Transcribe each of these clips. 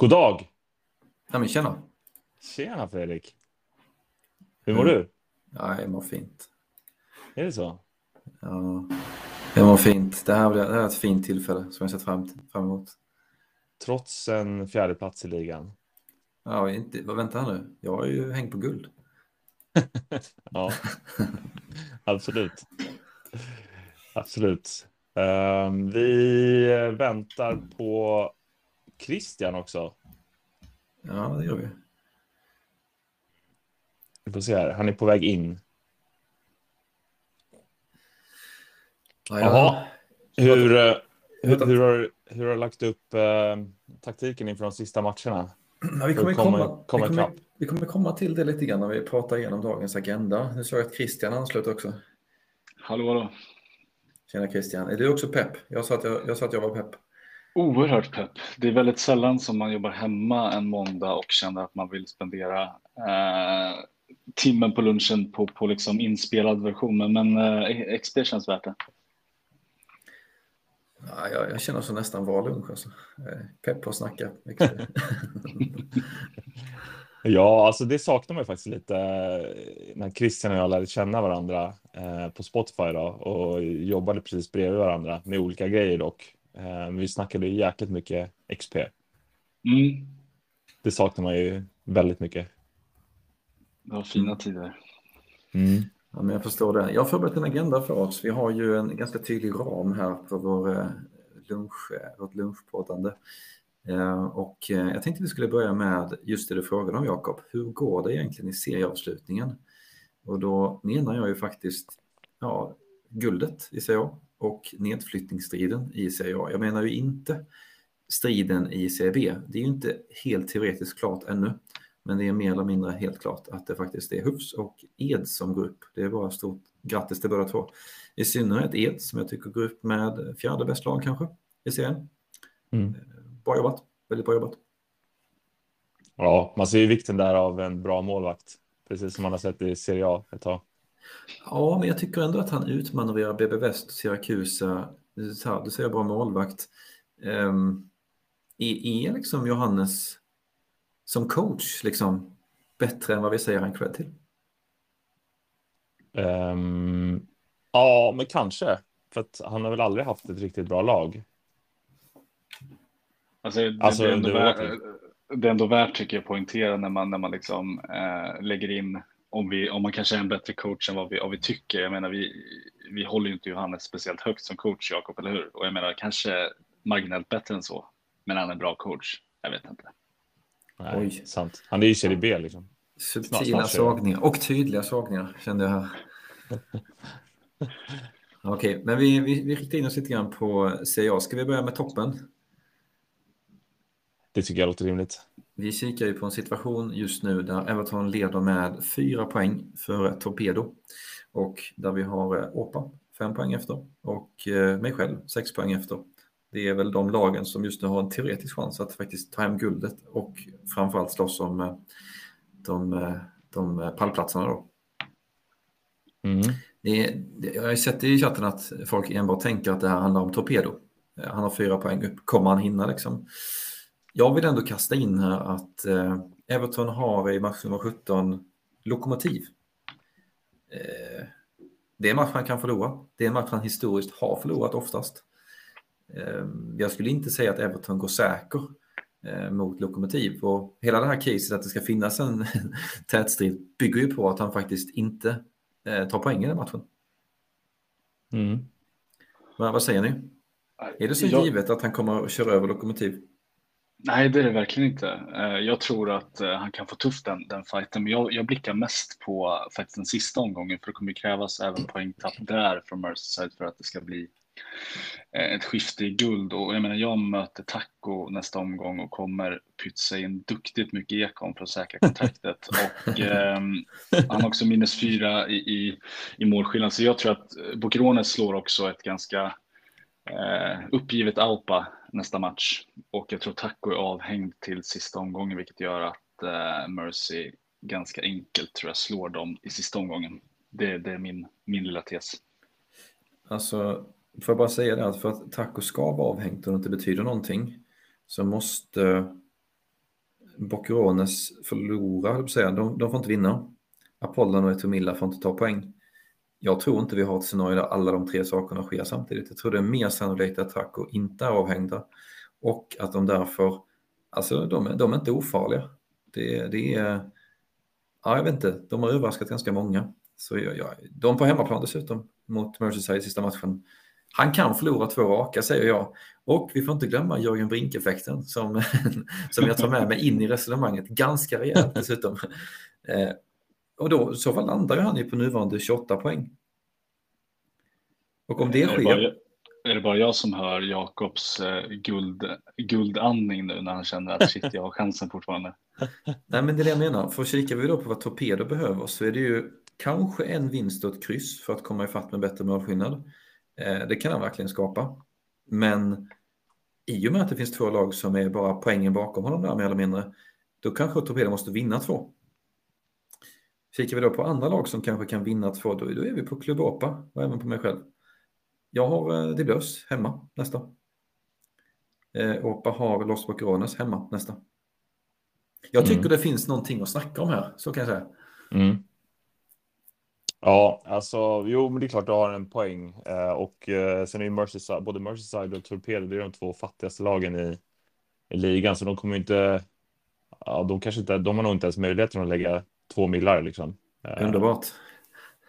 God dag! Ja, men tjena. Tjena Fredrik! Hur mår du? Ja, jag mår fint. Är det så? Ja, jag mår fint. Det här, det här är ett fint tillfälle som jag sett fram, fram emot. Trots en fjärde plats i ligan? Ja, inte, vad vänta här nu. Jag har ju hängt på guld. ja, absolut. Absolut. Um, vi väntar på Christian också. Ja, det gör vi. Vi får se här. Han är på väg in. Ja, Jaha. Hur, eh, hur, hur, har, hur har du lagt upp eh, taktiken inför de sista matcherna? Ja, vi, kommer komma, komma, komma vi, kommer, vi kommer komma till det lite grann när vi pratar igenom dagens agenda. Nu såg jag att Christian anslöt också. Hallå, hallå. Tjena Christian. Är du också pepp? Jag sa att jag, jag, sa att jag var pepp. Oerhört pepp. Det är väldigt sällan som man jobbar hemma en måndag och känner att man vill spendera eh, timmen på lunchen på, på liksom inspelad version. Men eh, XP känns värt det. Ja, jag, jag känner så nästan var lunch. Alltså. Pepp på att snacka. ja, alltså det saknar man ju faktiskt lite eh, när Christian och jag lärde känna varandra eh, på Spotify då, och jobbade precis bredvid varandra med olika grejer dock. Eh, vi snackade jäkligt mycket XP. Mm. Det saknar man ju väldigt mycket. Det var fina tider. Mm. Ja, men jag förstår det. Jag har förberett en agenda för oss. Vi har ju en ganska tydlig ram här på vår eh, lunch, eh, vårt lunchpoddande. Och jag tänkte vi skulle börja med just det du frågade om Jakob. Hur går det egentligen i serieavslutningen? Och då menar jag ju faktiskt ja, guldet i Serie A och nedflyttningsstriden i Serie A. Jag menar ju inte striden i Serie B. Det är ju inte helt teoretiskt klart ännu. Men det är mer eller mindre helt klart att det faktiskt är Hufs och Ed som går upp. Det är bara stort grattis till båda två. I synnerhet Ed som jag tycker går upp med fjärde bäst lag kanske i serien. Mm. Bra jobbat, väldigt bra jobbat. Ja, man ser ju vikten där av en bra målvakt, precis som man har sett i Serie A ett tag. Ja, men jag tycker ändå att han utmanövrerar BB West och Siracusa. Du säger bra målvakt. Um, är, är liksom Johannes som coach liksom bättre än vad vi säger han cred till? Um, ja, men kanske. För att han har väl aldrig haft ett riktigt bra lag. Alltså, det, alltså, det, är ändå värt, det är ändå värt tycker jag poängtera när man, när man liksom, eh, lägger in om, vi, om man kanske är en bättre coach än vad vi, vad vi tycker. Jag menar, vi, vi håller ju inte Johannes speciellt högt som coach, Jakob, eller hur? Och jag menar, kanske marginellt bättre än så. Men han är en bra coach. Jag vet inte. Nej, Oj. sant. Han är ju Serie B liksom. Subtila sågningar och tydliga sågningar kände jag här. Okej, okay, men vi, vi, vi riktar in oss lite grann på CA. Ska vi börja med toppen? Det tycker jag låter rimligt. Vi kikar ju på en situation just nu där Everton leder med fyra poäng före Torpedo och där vi har Åpa fem poäng efter och eh, mig själv sex poäng efter. Det är väl de lagen som just nu har en teoretisk chans att faktiskt ta hem guldet och framförallt slåss om eh, de, eh, de pallplatserna då. Mm. Det, det, jag har sett i chatten att folk enbart tänker att det här handlar om Torpedo. Han har fyra poäng upp, kommer han hinna liksom? Jag vill ändå kasta in här att eh, Everton har i match nummer 17 Lokomotiv. Eh, det är en match han kan förlora. Det är en match han historiskt har förlorat oftast. Eh, jag skulle inte säga att Everton går säker mot Lokomotiv. Och hela det här caset att det ska finnas en tät strid bygger ju på att han faktiskt inte eh, tar poäng i den matchen. Mm. Men vad säger ni? Är det så jag... givet att han kommer att köra över Lokomotiv? Nej, det är det verkligen inte. Eh, jag tror att eh, han kan få tufft den, den fighten, men jag, jag blickar mest på faktiskt den sista omgången, för det kommer krävas även poängtapp där från Merseyside för att det ska bli eh, ett skifte i guld. Och jag menar, jag möter Taco nästa omgång och kommer pytsa in duktigt mycket ekon för att säkra kontraktet. och eh, han har också minus fyra i, i, i målskillnad, så jag tror att Bokrones slår också ett ganska eh, uppgivet Alpa nästa match. Och jag tror Taco är avhängd till sista omgången, vilket gör att eh, Mercy ganska enkelt tror jag slår dem i sista omgången. Det, det är min, min lilla tes. Alltså, får jag bara säga det att för att Taco ska vara avhängt och det inte betyder någonting så måste Boccherones förlora. De, de får inte vinna. Apollon och Etomilla får inte ta poäng. Jag tror inte vi har ett scenario där alla de tre sakerna sker samtidigt. Jag tror det är mer sannolikt att Traco inte är avhängda och att de därför, alltså de, är- de är inte ofarliga. Det, det är, ja jag vet inte, de har överraskat ganska många. Så jag, jag, de på hemmaplan dessutom mot Merseyside i sista matchen. Han kan förlora två raka säger jag. Och vi får inte glömma Jörgen Brink-effekten som, som jag tar med mig in i resonemanget. Ganska rejält dessutom. Eh, och då så fall landar han ju på nuvarande 28 poäng. Och om det Är det, bara, är det bara jag som hör Jakobs eh, guld, guldandning nu när han känner att shit, jag har chansen fortfarande? nej men det är det jag menar. För kikar vi då på vad Torpedo behöver så är det ju kanske en vinst och ett kryss för att komma ifatt med bättre målskillnad. Eh, det kan han verkligen skapa. Men i och med att det finns två lag som är bara poängen bakom honom där mer eller mindre, då kanske Torpedo måste vinna två. Kikar vi då på andra lag som kanske kan vinna två, då, då är vi på Club Opa och även på mig själv. Jag har eh, Diblös hemma nästa. Eh, Opa har Los Boquerones hemma nästa. Jag tycker Mm. det finns någonting att snacka om här, så kan jag säga. Mm. Ja, alltså, jo, men det är klart du har en poäng. Eh, och eh, sen är ju Merseyside, både Merseyside och Torpedo, det är de två fattigaste lagen i, i ligan, så de kommer inte, ja, de kanske inte, de har nog inte ens möjligheten att lägga två millar liksom. Eh, Underbart.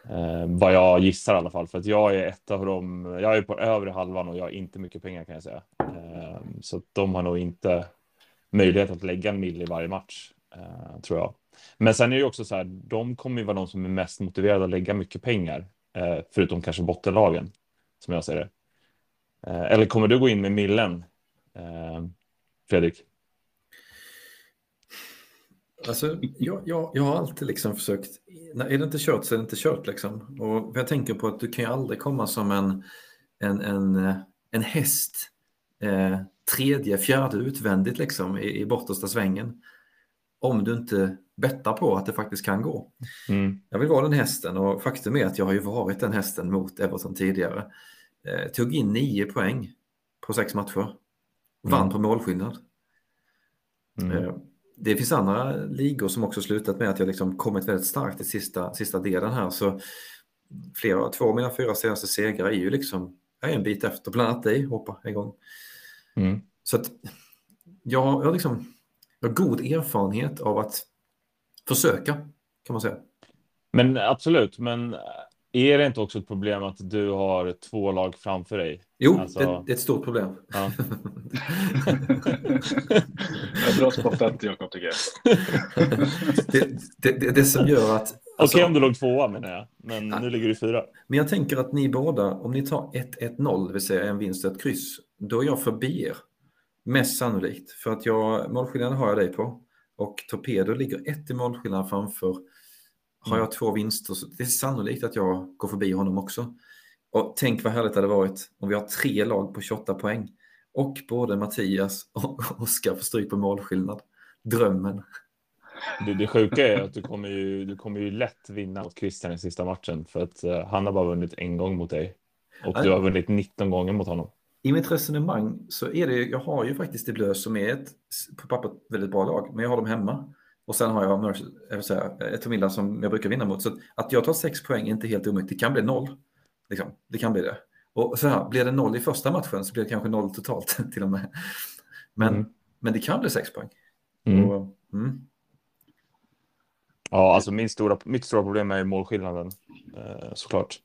Eh, vad jag gissar i alla fall, för att jag är ett av dem. Jag är på övre halvan och jag har inte mycket pengar kan jag säga. Eh, så de har nog inte möjlighet att lägga en mil i varje match, eh, tror jag. Men sen är det också så här, de kommer ju vara de som är mest motiverade att lägga mycket pengar, eh, förutom kanske bottenlagen, som jag ser det. Eh, eller kommer du gå in med millen, Fredrik? Alltså, jag, jag, jag har alltid liksom försökt, när är det inte kört så är det inte kört liksom. Och jag tänker på att du kan ju aldrig komma som en, en, en, eh, en häst eh, tredje, fjärde utvändigt liksom i, i bortersta svängen. Om du inte bettar på att det faktiskt kan gå. Mm. Jag vill vara den hästen och faktum är att jag har ju varit den hästen mot Everton tidigare. Eh, tog in nio poäng på sex matcher. Vann Mm. på målskillnad. Mm. Eh, Det finns andra ligor som också slutat med att jag liksom kommit väldigt starkt i sista, sista delen här. Så flera, två av mina fyra senaste segrar är ju liksom, jag är en bit efter, bland annat dig, hoppa igång. Mm. Så att jag, jag, har liksom, jag har god erfarenhet av att försöka, kan man säga. Men absolut, men är det inte också ett problem att du har två lag framför dig? Jo, Alltså- det, det är ett stort problem. Ja. Ja, Bra spottat Jakob tycker jag. det, det, det, det som gör att... alltså- Okej om du låg tvåa menar jag, men nu ligger du fyra. Men jag tänker att ni båda, om ni tar 1-1-0, det vill säga en vinst och ett kryss, då är jag förbi er. Mest sannolikt. För att jag, målskillnaden har jag dig på. Och Torpedo ligger ett i målskillnad framför. Har jag två vinster så det är sannolikt att jag går förbi honom också. Och tänk vad härligt det hade varit om vi har tre lag på 28 poäng. Och både Mattias och Oskar får stryk på målskillnad. Drömmen. Det, det sjuka är att du kommer, ju, du kommer ju lätt vinna mot Christian i sista matchen för att eh, han har bara vunnit en gång mot dig. Och du har vunnit 19 gånger mot honom. I mitt resonemang så är det, jag har ju faktiskt det Blös som är ett på pappret väldigt bra lag, men jag har dem hemma. Och sen har jag Mercy, jag säga, ett Milla som jag brukar vinna mot. Så att- att jag tar sex poäng är inte helt omöjligt. Det kan bli noll. Liksom. Det kan bli det. Och så här, blir det noll i första matchen så blir det kanske noll totalt till och med. Men, Mm. men det kan bli sex poäng. Mm. Och, mm. Ja, alltså min stora, mitt stora problem är målskillnaden eh, såklart.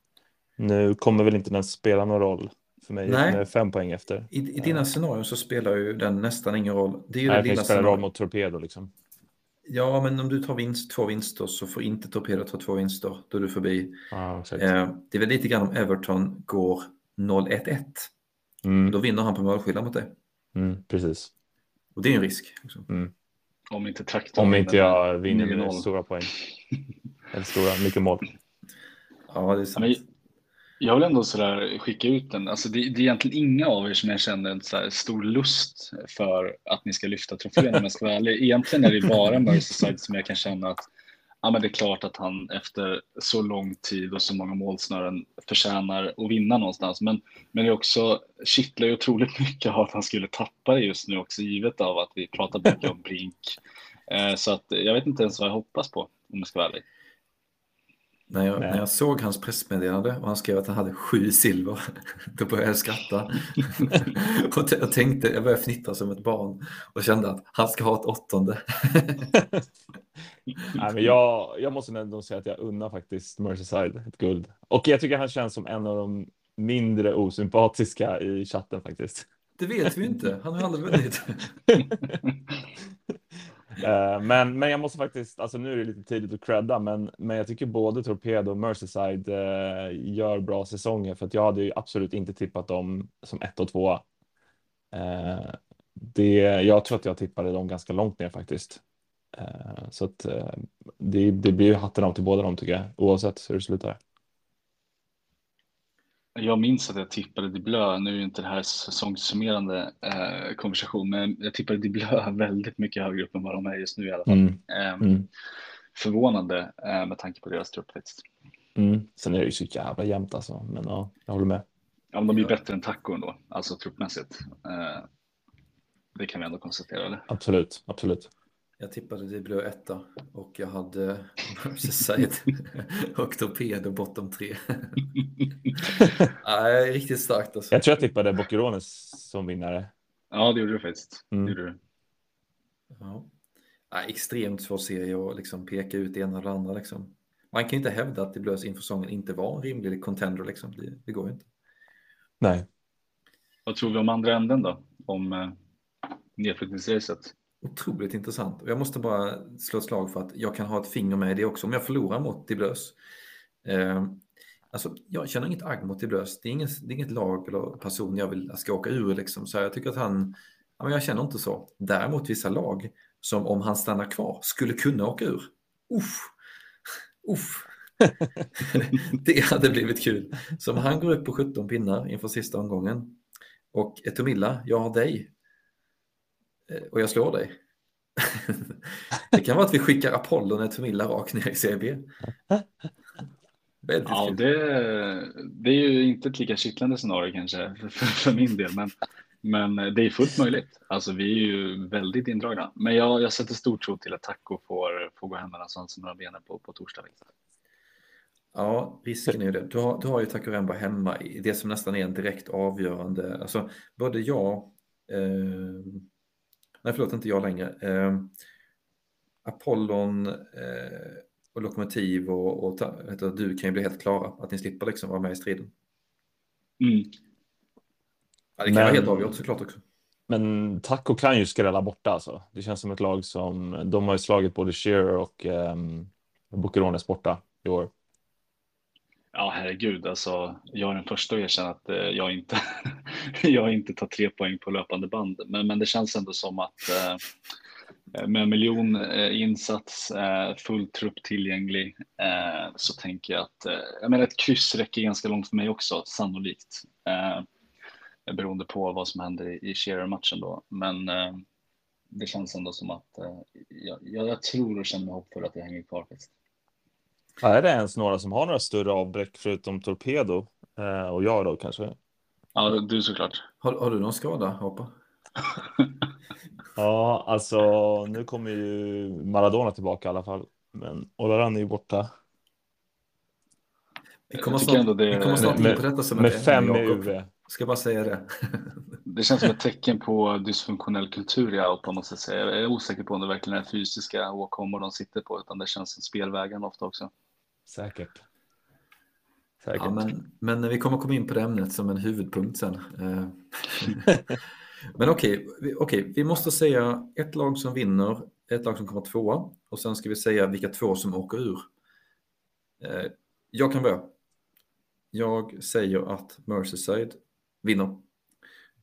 Nu kommer väl inte den spela någon roll för mig Nej. med fem poäng efter. I, I dina scenarion så spelar ju den nästan ingen roll. Det är ju Nej, det det lilla spelar roll mot Torpedo liksom. Ja, men om du tar vinst, två vinster så får inte Torpedo ta två vinster. Då är du förbi. Exakt. Eh, det är väl lite grann om Everton går 0-1-1. Mm, Då vinner han på målskillnad mot dig. mm, precis. Och det är en risk. Liksom. Om inte traktorn Om inte vinner jag vinner 9-0. med stora poäng. Eller stora, mycket mål. Ja, det är sant. men jag vill ändå sådär skicka ut den. Alltså det, det är egentligen inga av er som jag känner en så stor lust för att ni ska lyfta trofén om jag ska vara ärlig. Egentligen är det bara Merseyside som jag kan känna att ja, men det är klart att han efter så lång tid och så många målsnören förtjänar att vinna någonstans. Men, men det är också kittlar ju otroligt mycket av att han skulle tappa det just nu också givet av att vi pratar mycket om Brink. Eh, så att jag vet inte ens vad jag hoppas på om jag ska vara ärlig. När jag, när jag såg hans pressmeddelande och han skrev att han hade sju silver, då började jag skratta. och jag tänkte, jag började fnittra som ett barn och kände att han ska ha ett åttonde. Nej, men jag, jag måste ändå säga att jag unnar faktiskt Merseyside ett guld. Och jag tycker han känns som en av de mindre osympatiska i chatten faktiskt. Det vet vi inte, han har aldrig vunnit. Eh, men, men jag måste faktiskt, alltså nu är det lite tidigt att credda, men, men jag tycker både Torpedo och Merseyside eh, gör bra säsonger för att jag hade ju absolut inte tippat dem som ett och tvåa. Eh, det, jag tror att jag tippade dem ganska långt ner faktiskt. Eh, så att eh, det, det blir ju hatten av till båda dem tycker jag, oavsett hur det slutar. Jag minns att jag tippade Di Blö, nu är inte det här säsongssummerande eh, konversation, men jag tippade Di Blö väldigt mycket högre upp än vad de är just nu i alla fall. Mm. Eh, mm. Förvånande eh, med tanke på deras trupp faktiskt. Mm. Sen är det ju så jävla jämnt alltså, men ja, jag håller med. Ja, men de är ju bättre än Taco ändå, alltså truppmässigt. Eh, det kan vi ändå konstatera, eller? Absolut, absolut. Jag tippade det blev etta och jag hade Merseyside och Torpedo bottom tre. Nej, riktigt starkt alltså. Jag tror jag tippade Boccherones som vinnare. Ja, det gjorde du faktiskt. Mm. Det gjorde du. Ja. Ja, extremt svår serie att liksom peka ut det ena eller andra. Liksom. Man kan ju inte hävda att det Blös inför säsongen inte var en rimlig contender. Liksom. Det, det går ju inte. Nej. Vad tror vi om andra änden då? Om eh, nedflyttningsracet? Otroligt intressant. Och jag måste bara slå ett slag för att jag kan ha ett finger med i det också om jag förlorar mot Diblös. Eh, alltså, jag känner inget agg mot Diblös. Det är, inget, det är inget lag eller person jag vill ska åka ur. Liksom. Så jag tycker att han, ja, men jag känner inte så. Däremot vissa lag som om han stannar kvar skulle kunna åka ur. Uff, uff. det hade blivit kul. Så om han går upp på 17 pinnar inför sista omgången och Etomilla, jag har dig och jag slår dig. det kan vara att vi skickar Apollon ett Milla rakt ner i CB. ja, det, det, är ju inte ett lika kittlande scenario kanske för, för, min del, men, men det är fullt möjligt. Alltså, vi är ju väldigt indragna, men jag, jag sätter stor tro till att Taco får, får gå hem mellan svansen och benen på, på torsdag. Ja, risken är ju det. Du har, du har ju Taco Remba hemma i det som nästan är en direkt avgörande. Alltså, både jag eh, nej förlåt inte jag längre, eh, Apollon eh, och Lokomotiv och, och heter, du kan ju bli helt klara, att ni slipper liksom vara med i striden. Mm. Ja, det kan men, vara helt avgjort såklart också. Men Taco kan ju skrälla borta alltså. Det känns som ett lag som, de har ju slagit både Shearer och um, Bukerones borta i år. Ja, herregud, alltså, jag är den första att erkänna att eh, jag, inte, jag inte tar tre poäng på löpande band. Men, men det känns ändå som att eh, eh, med en miljon eh, insats, eh, full trupp tillgänglig, eh, så tänker jag att eh, jag menar, ett kryss räcker ganska långt för mig också, sannolikt. Eh, beroende på vad som händer i, i Shearer-matchen då. Men eh, det känns ändå som att eh, jag, jag, tror och känner mig hoppfull att jag hänger kvar. Faktiskt. Är det ens några som har några större avbräck förutom Torpedo eh, och jag då kanske? Ja, du såklart. Har, har du någon skada, Hoppa? ja, alltså nu kommer ju Maradona tillbaka i alla fall. Men Olaran är ju borta. Vi kommer snart, det, vi kommer snart in på detta som med fem i UV. Ska bara säga det. det känns som ett tecken på dysfunktionell kultur i Aupa måste jag säga. Jag är osäker på om det verkligen är fysiska åkommor de sitter på utan det känns som spelvägen ofta också. Säkert. Säkert. Ja, men, men vi kommer komma in på det ämnet som en huvudpunkt sen. Eh, men okej, okay, okay, vi måste säga ett lag som vinner, ett lag som kommer tvåa och sen ska vi säga vilka två som åker ur. Eh, jag kan börja. Jag säger att Merseyside vinner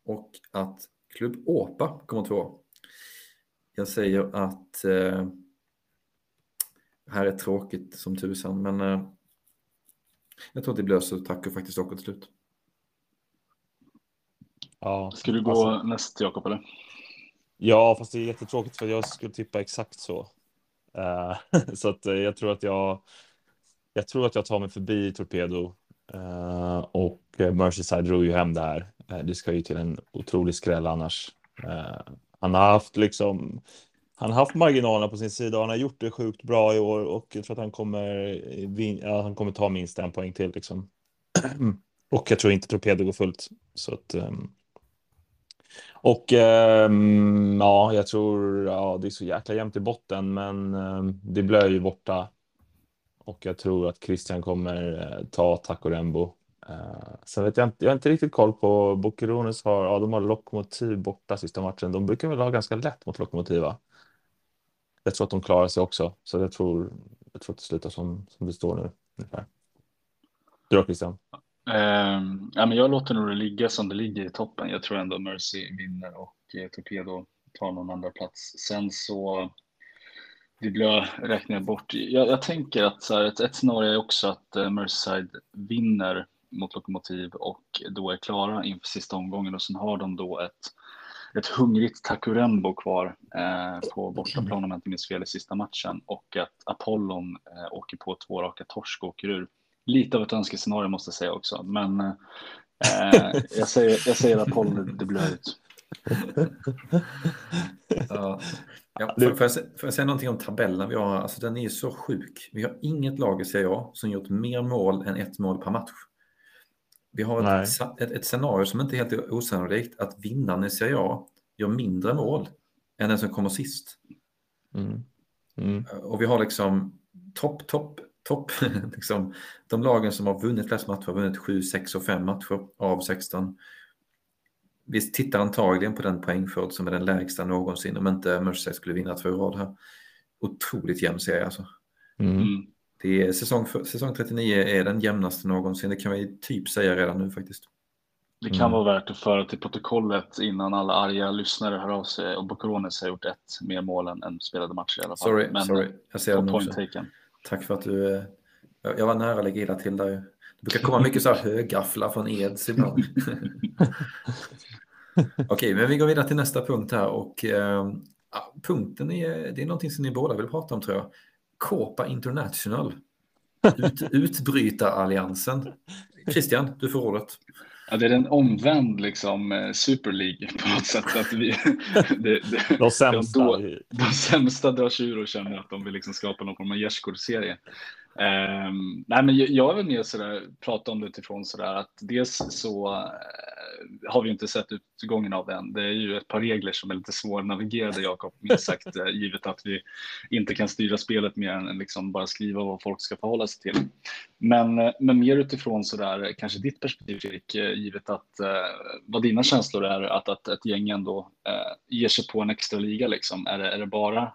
och att Klubb Åpa kommer tvåa. Jag säger att eh, här är tråkigt som tusan, men eh, jag tror att det blir så tack och faktiskt åker till slut. Ja, Ska du gå alltså, näst Jakob eller? Ja, fast det är jättetråkigt för jag skulle tippa exakt så. Uh, så att uh, jag tror att jag. Jag tror att jag tar mig förbi Torpedo uh, och Merseyside drog ju hem det här. det ska ju till en otrolig skräll annars. han har haft liksom han har haft marginalerna på sin sida och han har gjort det sjukt bra i år och jag tror att han kommer, ja, han kommer ta minst en poäng till liksom. och jag tror inte Torpedo går fullt. Så att. Ehm. Och um, ja, jag tror, ja, det är så jäkla jämnt i botten, men um, det blir ju borta. Och jag tror att Christian kommer uh, ta Taco Rembo. Uh, sen vet jag inte, jag har inte riktigt koll på Bokerones har, ja, de har Lokomotiv borta sista matchen. De brukar väl ha ganska lätt mot Lokomotiva jag tror att de klarar sig också. Så jag tror, jag tror att det slutar som, som det står nu. Ungefär. Du då Christian? Um, ja, men jag låter nog det ligga som det ligger i toppen. Jag tror ändå Mercy vinner och eh, Torpedo tar någon andra plats. Sen så det blir räknar jag bort. Jag, jag tänker att så här, ett, ett scenario är också att eh, Merseyside vinner mot Lokomotiv och då är klara inför sista omgången och sen har de då ett ett hungrigt Takurembo kvar eh, på bortaplan om jag inte minns fel i sista matchen och att Apollon eh, åker på två raka torsk och åker ur. Lite av ett önskescenario måste jag säga också, men eh, jag, säger, jag säger Apollon, det blir ut. ja. Ja, får, jag, får jag säga någonting om tabellen vi har? Alltså, den är så sjuk. Vi har inget lag i Serie A som gjort mer mål än ett mål per match. Vi har ett, ett, ett, scenario som inte är helt osannolikt, att vinnaren i Serie A gör mindre mål än den som kommer sist. Mm. Mm. Och vi har liksom topp, topp, topp, liksom, de lagen som har vunnit flest matcher har vunnit 7, 6 och 5 matcher av 16. Vi tittar antagligen på den poängskörd som är den lägsta någonsin om inte Merseyside skulle vinna två rad här. Otroligt jämn serie alltså. Mm. Det är säsong, säsong 39 är den jämnaste någonsin, det kan vi typ säga redan nu faktiskt. Det kan mm. vara värt att föra till protokollet innan alla arga lyssnare hör av sig och Bocorones har gjort ett mer mål än, än spelade matcher i alla fall. Sorry, Men, sorry. jag ser den också. Taken. Tack för att du, eh, jag var nära att lägga illa till där. Det brukar komma mycket så här högafflar från Eds ibland. Okej, men vi går vidare till nästa punkt här och eh, punkten är, det är någonting som ni båda vill prata om tror jag. Copa International. Ut, utbrytaralliansen. Christian, du får ordet. Ja, det är en omvänd liksom, eh, Super League på något sätt. Att vi, det, det, de, sämsta. De, de sämsta drar sig ur och känner att de vill liksom skapa någon form av gärdsgårdsserie. Um, nej, men jag, jag vill mer sådär, prata om det utifrån sådär att dels så har vi inte sett utgången av än. Det är ju ett par regler som är lite svårnavigerade, Jakob, minst sagt, eh, givet att vi inte kan styra spelet mer än liksom bara skriva vad folk ska förhålla sig till. Men, eh, men mer utifrån så där, eh, kanske ditt perspektiv, Fredrik, givet att vad dina känslor är att, att ett gäng ändå ger sig på en extra liga. Liksom. Är, det, är det bara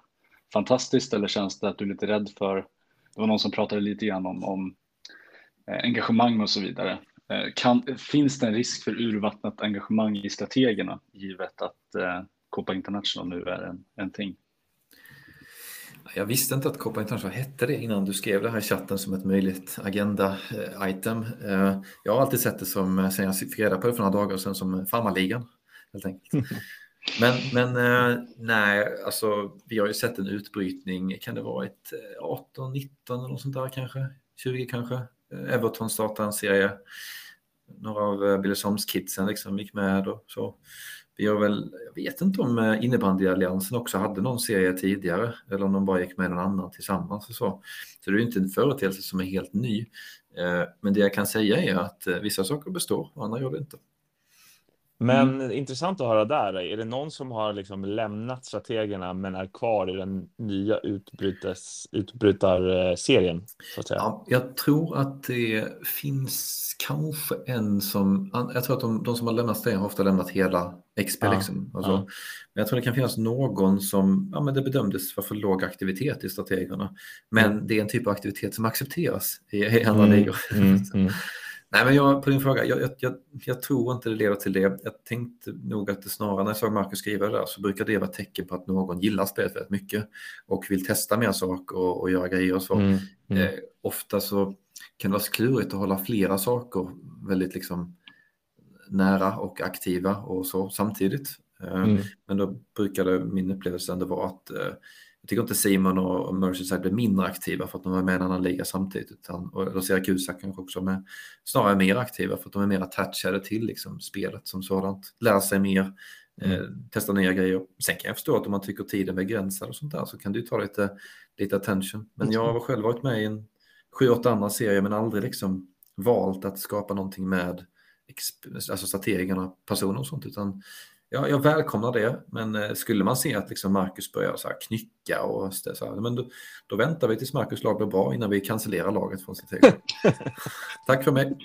fantastiskt eller känns det att du är lite rädd för det var någon som pratade lite grann om, om engagemang och så vidare. Eh, kan, finns det en risk för urvattnat engagemang i strategerna givet att eh, Copa International nu är en, en ting? Jag visste inte att Copa International hette det innan du skrev det här i chatten som ett möjligt agenda-item. Jag har alltid sett det som, sen jag fick reda på det för några dagar sedan, som farmarligan. Helt enkelt. Men, men eh, nej, alltså vi har ju sett en utbrytning, kan det vara ett 18, 19 eller något sånt där kanske? 20 kanske? Everton startade en serie. Några av eh, Billesholms-kidsen liksom gick med och så. Vi har väl, jag vet inte om eh, innebandyalliansen också hade någon serie tidigare eller om de bara gick med någon annan tillsammans och så. Så det är ju inte en företeelse som är helt ny. Eh, men det jag kan säga är att vissa saker består och andra gör det inte. Men mm. intressant att höra där. Är det någon som har liksom lämnat strategerna men är kvar i den nya utbrytarserien? Så att säga? Ja, jag tror att det finns kanske en som, jag tror att de, de som har lämnat serien har ofta lämnat hela XP. Ja, liksom. alltså, ja. Men jag tror det kan finnas någon som, ja men det bedömdes vara för låg aktivitet i strategerna. Men mm. det är en typ av aktivitet som accepteras i, i andra mm. ligor. Nej, men jag, på din fråga, jag, jag, jag, tror inte det leder till det. Jag tänkte nog att det snarare, när jag såg Marcus skriva det där, så brukar det vara tecken på att någon gillar spelet väldigt mycket och vill testa mer saker och, och göra grejer och så. Mm, mm. Eh, ofta så kan det vara klurigt att hålla flera saker väldigt liksom nära och aktiva och så samtidigt. Eh, mm. Men då brukade min upplevelse ändå vara att eh, jag tycker inte Simon och Merseyside blir mindre aktiva för att de är med i en annan liga samtidigt. Utan, och då Siracusa kanske också med, snarare mer aktiva för att de är mer attachade till liksom, spelet som sådant. Lär sig mer, Eh, testa nya grejer. Sen kan jag förstå att om man tycker tiden är begränsad och sånt där så kan du ta lite, lite attention. Men jag har själv varit med i en sju, åtta andra serier men aldrig liksom valt att skapa någonting med alltså strategerna, personer och sånt. Utan ja, jag välkomnar det, men eh, skulle man se att liksom Marcus börjar så här knycka och så här, men då, då, väntar vi tills Marcus lag blir bra innan vi cancellerar laget från strategerna. Tack för mig.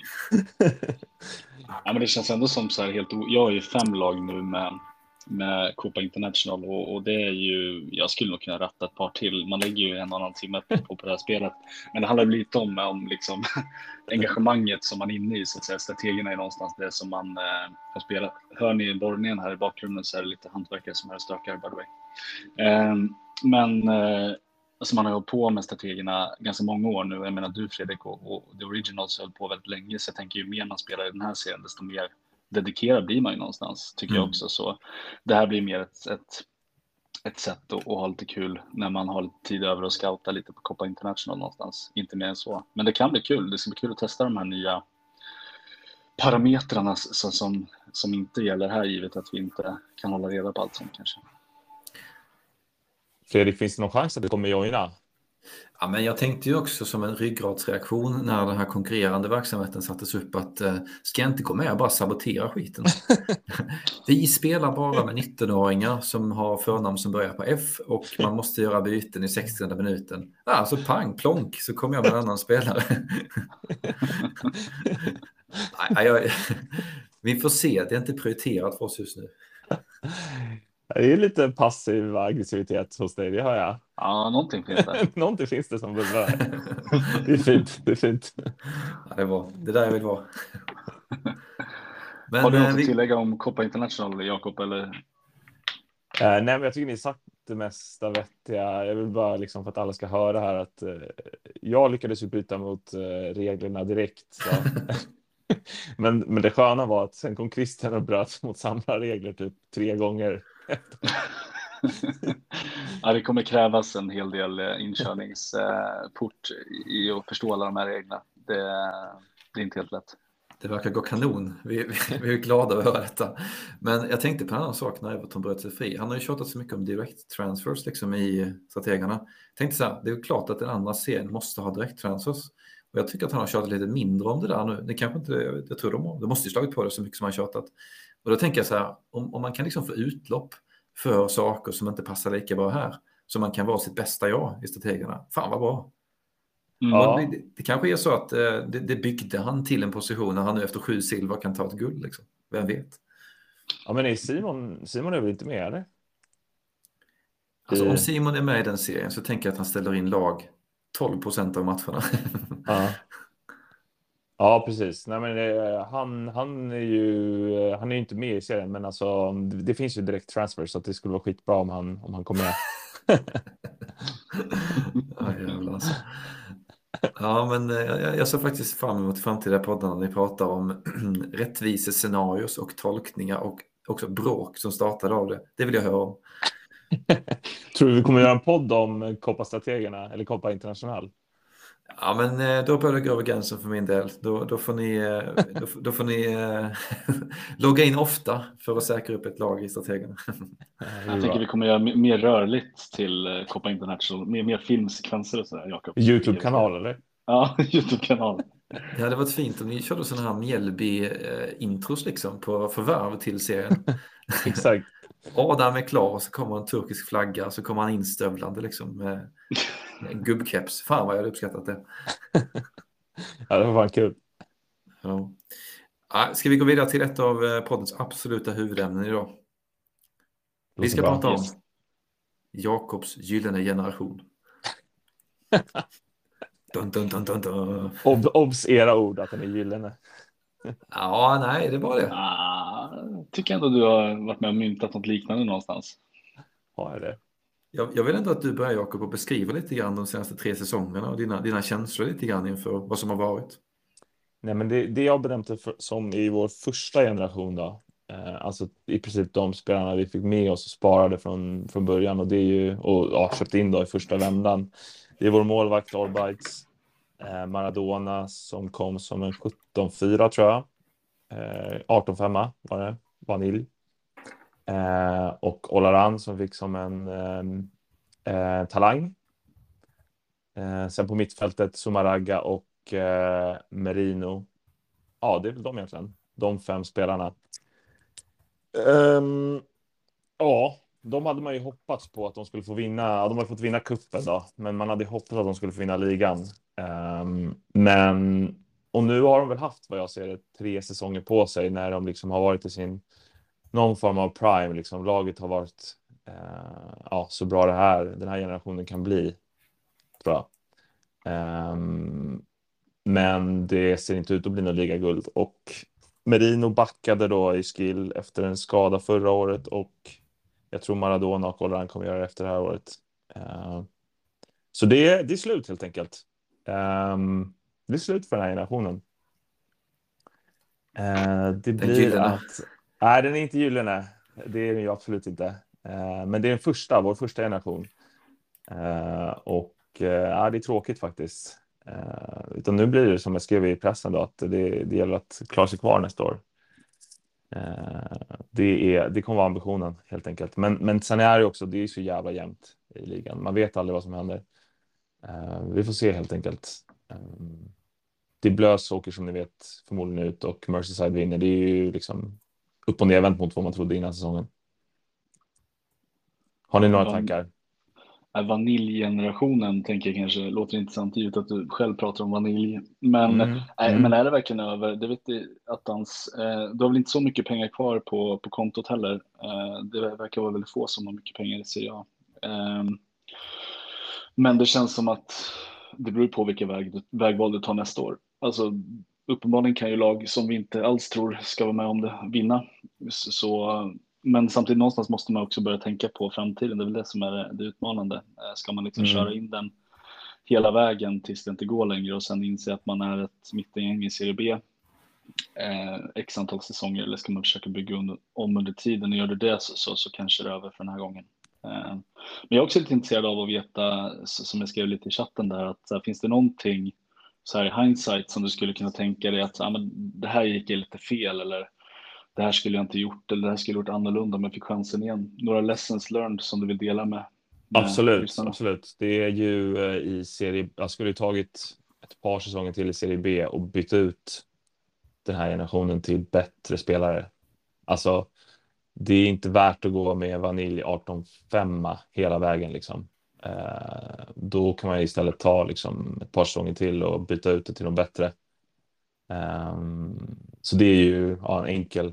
Ja, men det känns ändå som så här helt Jag har ju fem lag nu med med Copa International och, och, det är ju, jag skulle nog kunna ratta ett par till. Man lägger ju en och annan timme på, på det här spelet. Men det handlar lite om, om liksom, engagemanget som man är inne i, så att säga. Strategerna är någonstans det som man eh, har spelat. Hör ni borrningen här i bakgrunden så är det lite hantverkare som är och stökar, by the way. Eh, men eh, alltså man har hållit på med strategerna ganska många år nu. Jag menar du Fredrik och, och The Originals höll på väldigt länge, så jag tänker ju mer man spelar i den här serien, desto mer dedikerad blir man ju någonstans, tycker mm. jag också. Så det här blir mer ett, ett, ett sätt att, att, ha lite kul när man har lite tid över att scouta lite på Copa International någonstans. Inte mer än så. Men det kan bli kul. Det ska bli kul att testa de här nya parametrarna som, som, som inte gäller här, givet att vi inte kan hålla reda på allt sånt kanske. Fredrik, finns det någon chans att du kommer joina? Ja, men jag tänkte ju också som en ryggradsreaktion när den här konkurrerande verksamheten sattes upp att eh, ska jag inte gå med och bara sabotera skiten? Vi spelar bara med 19-åringar som har förnamn som börjar på F och man måste göra byten i 60 minuten. Ah, så alltså pang, plonk, så kommer jag med en annan spelare. Nej, jag, vi får se, det är inte prioriterat för oss just nu. Det är lite passiv aggressivitet hos dig, det har jag. Ja, någonting finns det. någonting finns det som bubblar. det är fint. Det är fint. Ja, det är bra. Det är där jag vill vara. Men, har du något att vi... tillägga om Copa International, Jakob? Eller? Uh, nej, men jag tycker ni sagt det mesta vettiga. Jag vill bara liksom för att alla ska höra här att uh, jag lyckades ju byta mot uh, reglerna direkt. men, men det sköna var att sen kom Christian och bröt mot samma regler typ tre gånger ja, det kommer krävas en hel del eh, inkörningsport eh, i att förstå alla de här reglerna. Det, det är inte helt lätt. Det verkar gå kanon. Vi, vi, vi, är glada att höra detta. Men jag tänkte på en annan sak när Everton bröt sig fri. Han har ju tjatat så mycket om direct transfers liksom i strategerna. Jag tänkte så här, det är klart att den andra serien måste ha direct transfers. Och jag tycker att han har tjatat lite mindre om det där nu. Det kanske inte, jag tror de, de måste ju slagit på det så mycket som han tjatat. Och då tänker jag så här, om, om man kan liksom få utlopp för saker som inte passar lika bra här, så man kan vara sitt bästa jag i strategerna. Fan vad bra. Mm. Ja. Det, det, det, kanske är så att eh, det, det byggde han till en position när han nu efter sju silver kan ta ett guld. Liksom. Vem vet? Ja, men är Simon, Simon är väl inte med eller? Alltså, om Simon är med i den serien så tänker jag att han ställer in lag 12 procent av matcherna. Ja. Ja, precis. Nej, men det, han, han är ju han är inte med i serien, men alltså, det finns ju direkt transfer så att det skulle vara skitbra om han, om han kom med. ja, alltså. ja, men eh, jag, jag ser faktiskt fram emot framtida poddarna när ni pratar om rättvisescenarios och tolkningar och också bråk som startade av det. Det vill jag höra om. Tror du vi kommer göra en podd om Kopparstrategerna eller Koppa International? Ja, men eh, då börjar det gå över gränsen för min del. Då, då får ni, eh, då, då får ni äh, logga in ofta för att säkra upp ett lag i strategerna. Jag tänker vi kommer göra mer rörligt till Copa International, mer, mer filmsekvenser och sådär, Jakob. Youtube-kanal eller? Ja, Youtube-kanal. Det hade varit fint om ni körde sådana här Mjällby-intros liksom på förvärv till serien. Exakt. Adam är klar och så kommer en turkisk flagga så kommer han instövlande liksom gubbkeps. Fan vad jag hade uppskattat det. ja, det var fan kul. Ja. Ska vi gå vidare till ett av eh, poddens absoluta huvudämnen idag? Vi ska prata om Jakobs gyllene generation. dun, dun, dun, dun, dun. Ob obs era ord att den är gyllene. ja, nej, det var det. Ah, tycker ändå du har varit med och myntat något liknande någonstans. Har jag det? Jag, jag vill ändå att du börjar Jakob och beskriva lite grann de senaste tre säsongerna och dina, dina känslor lite grann inför vad som har varit. Nej, men det, det jag bedömt för, som i vår första generation då, eh, alltså i princip de spelarna vi fick med oss och sparade från, från början och det är ju och ja, köpte in då i första vändan. Det är vår målvakt Orbites, eh, Maradona som kom som en 17-4 tror jag. Eh, 18-5 var det, vanilj. Eh, och Olaran som fick som en ehm, eh, talang. Eh, sen på mittfältet Sumaraga och eh, Merino. Ja, det är väl de egentligen. De fem spelarna. Um, ja, de hade man ju hoppats på att de skulle få vinna. De har fått vinna kuppen då, men man hade hoppats att de skulle få vinna ligan. Um, men och nu har de väl haft vad jag ser det, tre säsonger på sig när de liksom har varit i sin någon form av prime. Liksom laget har varit uh, ja, så bra det här. Den här generationen kan bli. Jag. Um, men det ser inte ut att bli någon ligaguld och Merino backade då i skill efter en skada förra året och jag tror Maradona och Olaran kommer göra det efter det här året. Uh, så det är, det är slut helt enkelt. Um, det är slut för den här generationen. Uh, det blir att... Nej, den är inte gyllene. Det är den ju absolut inte. Eh, men det är den första, vår första generation. Eh, och eh, ja, det är tråkigt faktiskt. Utan nu blir det som jag skrev i pressen då, att det, det gäller att klara sig kvar nästa år. Det, är, det kommer vara ambitionen helt enkelt. Men, men sen är det också, det är så jävla jämnt i ligan. Man vet aldrig vad som händer. Vi får se helt enkelt. Det det Blös åker som ni vet förmodligen ut och Merseyside vinner. Det är ju liksom upp och nervänt mot vad man trodde innan säsongen. Har ni några tankar? Äh, Vaniljgenerationen tänker jag kanske låter intressant givet att du själv pratar om vanilj. Men, Mm, nej, mm. men är det verkligen över? Det vet jag att hans, eh, du har väl inte så mycket pengar kvar på, på kontot heller. Eh, det verkar vara väldigt få som har mycket pengar i Serie A. Eh, men det känns som att det beror på vilka väg, du- vägval du tar nästa år. Alltså, uppenbarligen kan ju lag som vi inte alls tror ska vara med om det vinna. Så, men samtidigt någonstans måste man också börja tänka på framtiden. Det är väl det som är det, utmanande. Eh, Ska man liksom Mm. köra in den hela vägen tills det inte går längre och sen inse att man är ett mittengäng i Serie B eh, x antal säsonger eller ska man försöka bygga under, om under tiden och gör du det så, så, så kanske det är över för den här gången. Eh, men jag är också lite intresserad av att veta, som jag skrev lite i chatten där, att här, finns det någonting så här i hindsight som du skulle kunna tänka dig att här, men det här gick lite fel eller det här skulle jag inte gjort eller det här skulle jag gjort annorlunda om jag fick chansen igen. Några lessons learned som du vill dela med? med Absolut, lyssnarna? absolut. Det är ju eh, i serie, jag skulle ju tagit ett par säsonger till i serie B och bytt ut den här generationen till bättre spelare. Alltså, det är inte värt att gå med vanilj 18-5 hela vägen liksom. Eh, då kan man istället ta liksom ett par säsonger till och byta ut det till något bättre. Ehm, så det är ju ja, en enkel,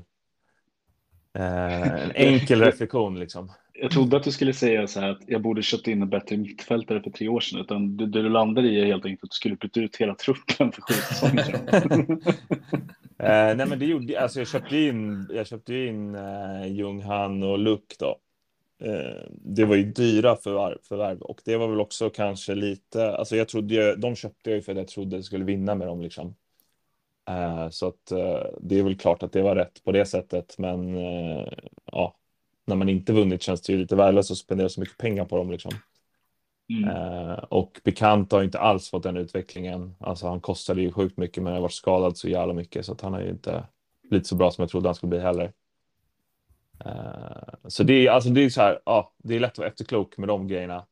eh, en enkel reflektion liksom. Jag trodde att du skulle säga så här att jag borde köpt in en bättre mittfältare för tre år sedan. Utan det, du landade i är helt enkelt att du skulle byta ut hela truppen för sju säsonger. Eh, nej, men det gjorde alltså jag köpte in. Jag köpte in eh, Jung Han och Luck då. Eh, det var ju dyra förvärv, förvärv och det var väl också kanske lite. Alltså jag trodde ju de köpte jag ju för att jag trodde jag skulle vinna med dem liksom. Eh, så att eh, det är väl klart att det var rätt på det sättet, men ja, när man inte vunnit känns det ju lite värdelöst att spendera så mycket pengar på dem liksom. Mm. Och Bekant har ju inte alls fått den utvecklingen. Alltså han kostade ju sjukt mycket men har varit skadad så jävla mycket så att han har ju inte blivit så bra som jag trodde han skulle bli heller. Eh, så det är alltså det är så här, ja, det är lätt att vara efterklok med de grejerna.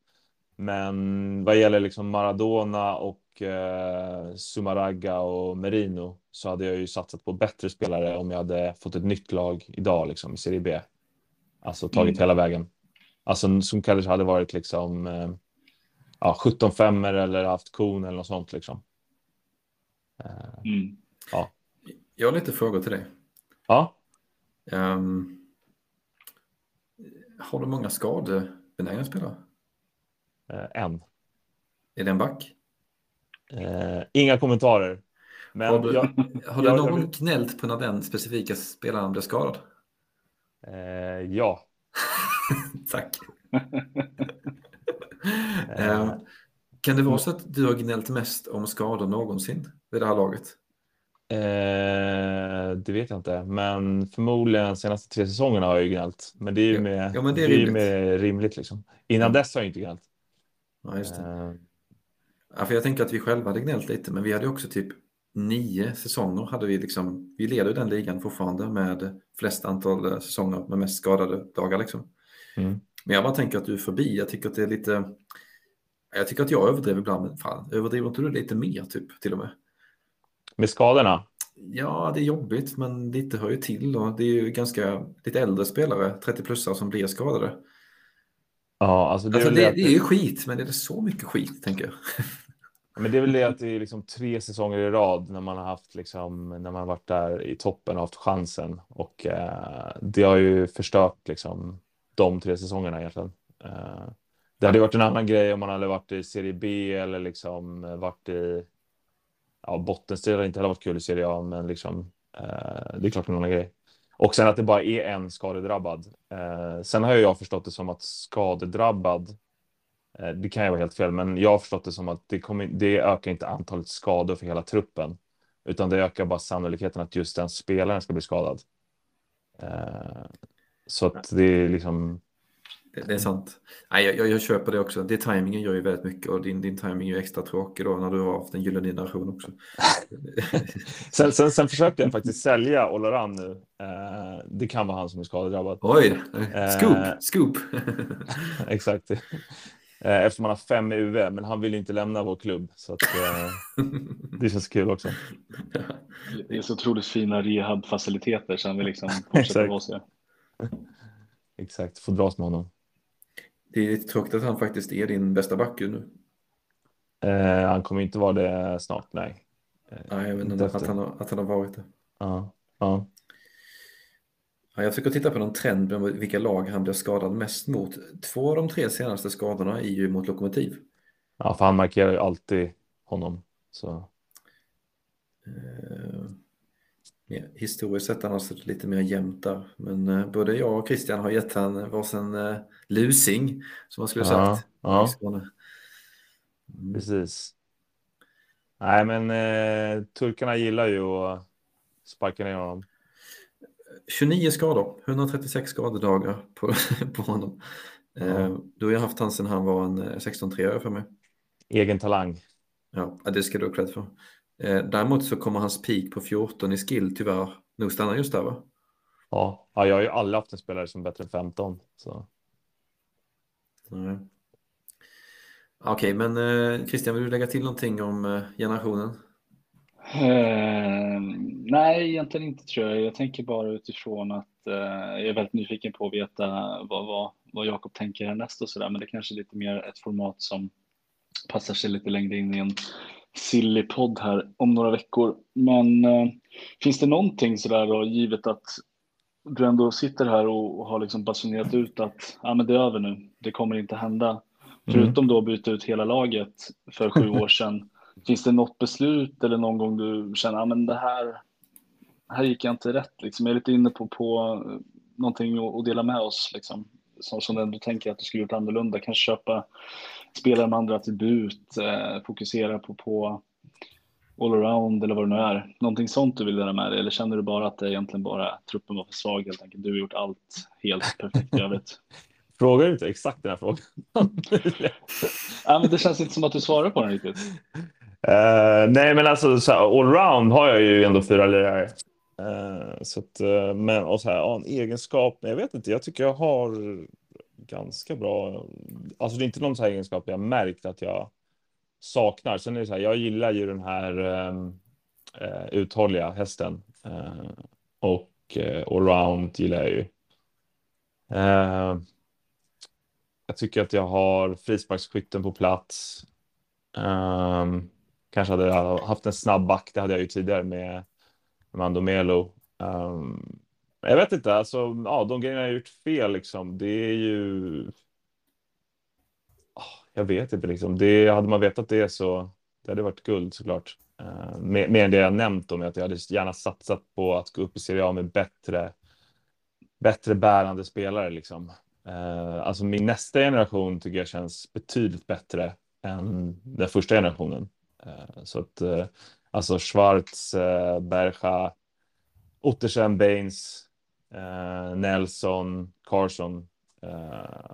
Men vad gäller liksom Maradona och eh, Sumaraga och Merino så hade jag ju satsat på bättre spelare om jag hade fått ett nytt lag idag liksom i Serie B. Alltså tagit Mm. hela vägen. Alltså som kanske hade varit liksom eh, ja, 17 femmer eller haft kon eller något sånt liksom. Eh, Mm. Jag har lite frågor till dig. ja, Ehm, har du många skadebenägna spelare? eh, en. Är det en back? Eh, inga kommentarer. Men Har du, jag, har du jag- någon jag gnällt på när den specifika spelaren blev skadad? eh, ja. Tack. Eh, Ehm, kan det vara så att du har gnällt mest om skador någonsin vid det här laget? Eh, det vet jag inte, men förmodligen senaste tre säsongerna har jag ju gnällt. Men det är ju med, ja, det är rimligt. med rimligt liksom. Innan dess har jag inte gnällt. Ja, just det. Eh, Ja, för jag tänker att vi själva hade gnällt lite, men vi hade också typ nio säsonger hade vi liksom, vi leder den ligan fortfarande med flest antal eh, säsonger med mest skadade dagar liksom. Mm. Men jag bara tänker att du är förbi, jag tycker att det är lite, jag tycker att jag överdriver ibland, men fan, överdriver inte du lite mer typ till och med? Med skadorna? Ja, det är jobbigt, men lite hör ju till och det är ju ganska lite äldre spelare, 30-plussare som blir skadade. Ja, alltså det, Alltså är det, det är ju skit, men är det så mycket skit, tänker jag? Men det är väl det att det är liksom tre säsonger i rad när man har haft liksom när man har varit där i toppen och haft chansen och eh, det har ju förstört liksom de tre säsongerna egentligen. Eh, det hade varit en annan grej om man hade varit i Serie B eller liksom varit i ja, bottenstrid hade inte heller varit kul i Serie A, men liksom eh, det är klart en annan grej. Och sen att det bara är en skadedrabbad. Eh, sen har jag förstått det som att skadedrabbad Eh, det kan ju vara helt fel, men jag har förstått det som att det, kommer, det ökar inte antalet skador för hela truppen, utan det ökar bara sannolikheten att just den spelaren ska bli skadad. Eh, så att det är liksom. Det, är sant. Nej, jag, jag, köper det också. Det timingen gör ju väldigt mycket och din, din timing är ju extra tråkig då när du har haft en gyllene generation också. sen, sen, sen försökte jag faktiskt sälja Oloran nu. Eh, det kan vara han som är skadedrabbad. Oj, scoop, scoop. Exakt. Eh, eftersom han har fem i UV, men han vill inte lämna vår klubb. Så att, eh, det känns kul också. Det är så otroligt fina rehabfaciliteter så han vill liksom fortsätta vara sig. Exakt, få dras med honom. Det är lite tråkigt att han faktiskt är din bästa back nu. Eh, han kommer inte vara det snart, nej. Eh, nej, jag vet inte att han, har, att han har varit det. Ja, ja. Ja, jag försöker titta på någon trend med vilka lag han blir skadad mest mot. Två av de tre senaste skadorna är ju mot Lokomotiv. Ja, för han markerar ju alltid honom. Så. Eh, historiskt sett har han sett lite mer jämnt där. Men eh, både jag och Christian har gett han varsin eh, lusing, som man skulle ha sagt. Ja, ja. Mm. Precis. Nej, men eh, turkarna gillar ju att sparka ner honom. 29 skador, 136 skadedagar på, på honom. Mm. du har ju haft han sedan han var en 16-3 för mig. Egen talang. Ja, det ska du ha cred för. Eh, däremot så kommer hans peak på 14 i skill tyvärr nog stanna just där va? Ja, ja jag har ju aldrig haft en spelare som är bättre än 15. Så. Nej. Okej, men eh, Christian, vill du lägga till någonting om eh, generationen? Uh, nej, egentligen inte tror jag. Jag tänker bara utifrån att uh, jag är väldigt nyfiken på att veta vad, vad, vad Jakob tänker härnäst och sådär. Men det kanske är lite mer ett format som passar sig lite längre in i en silly podd här om några veckor. Men uh, finns det någonting sådär då, givet att du ändå sitter här och, och har liksom basunerat ut att ah, men det är över nu, det kommer inte hända. Mm. Förutom då att byta ut hela laget för sju år sedan. Finns det något beslut eller någon gång du känner att ah, det här, här gick jag inte rätt? Liksom. Jag är lite inne på, på någonting att dela med oss. Liksom. Som, som du tänker att du skulle gjort annorlunda. Kanske köpa spelare med andra attribut, eh, fokusera på, på allround eller vad det nu är. Någonting sånt du vill dela med dig eller känner du bara att det egentligen bara truppen var för svag helt enkelt? Du har gjort allt helt perfekt i övrigt. Frågar du inte exakt den här frågan? ja, men det känns inte som att du svarar på den riktigt. Uh, nej, men alltså så här, allround har jag ju ändå fyra lirare. Uh, så att, uh, men och så här, ja, en egenskap. Jag vet inte. Jag tycker jag har ganska bra. Alltså, det är inte någon så här egenskap jag märkt att jag saknar. Sen är det så här. Jag gillar ju den här um, uthålliga hästen eh, och uh, allround gillar jag ju. Ehm, jag tycker att jag har frisparksskytten på plats. Um, Kanske hade jag haft en snabb back, det hade jag ju tidigare med Mando Melo. Um, jag vet inte, alltså, ja, de grejerna jag gjort fel, liksom, det är ju... Oh, jag vet inte, liksom. det, hade man vetat det så det hade varit guld såklart. Uh, mer, mer än det jag nämnt om att jag hade gärna satsat på att gå upp i Serie A med bättre, bättre bärande spelare. Liksom. Uh, alltså min nästa generation tycker jag känns betydligt bättre än den första generationen. Uh, så att uh, alltså Schwarz, Bercha, Ottersen, Baines, Nelson, Carson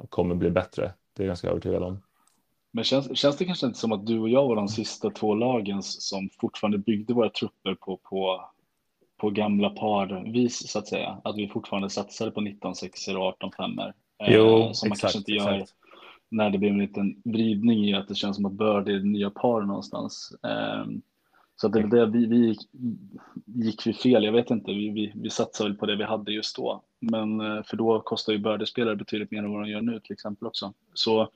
kommer bli bättre. Det är jag ganska övertygad om. Men känns, känns det kanske inte som att du och jag var de sista två lagen som fortfarande byggde våra trupper på, på, på gamla parvis så att säga? Att vi fortfarande satsade på 19 sexor och 18 femmor. Jo, eh, som man kanske inte gör exakt. när det blir en liten vridning i att det känns som att Bird är det nya par någonstans. Eh, så det väl det vi, vi gick, gick vi fel, jag vet inte, vi, vi, vi satsade väl på det vi hade just då. Men eh, för då kostar ju Bird-spelare betydligt mer än vad de gör nu till exempel också. Så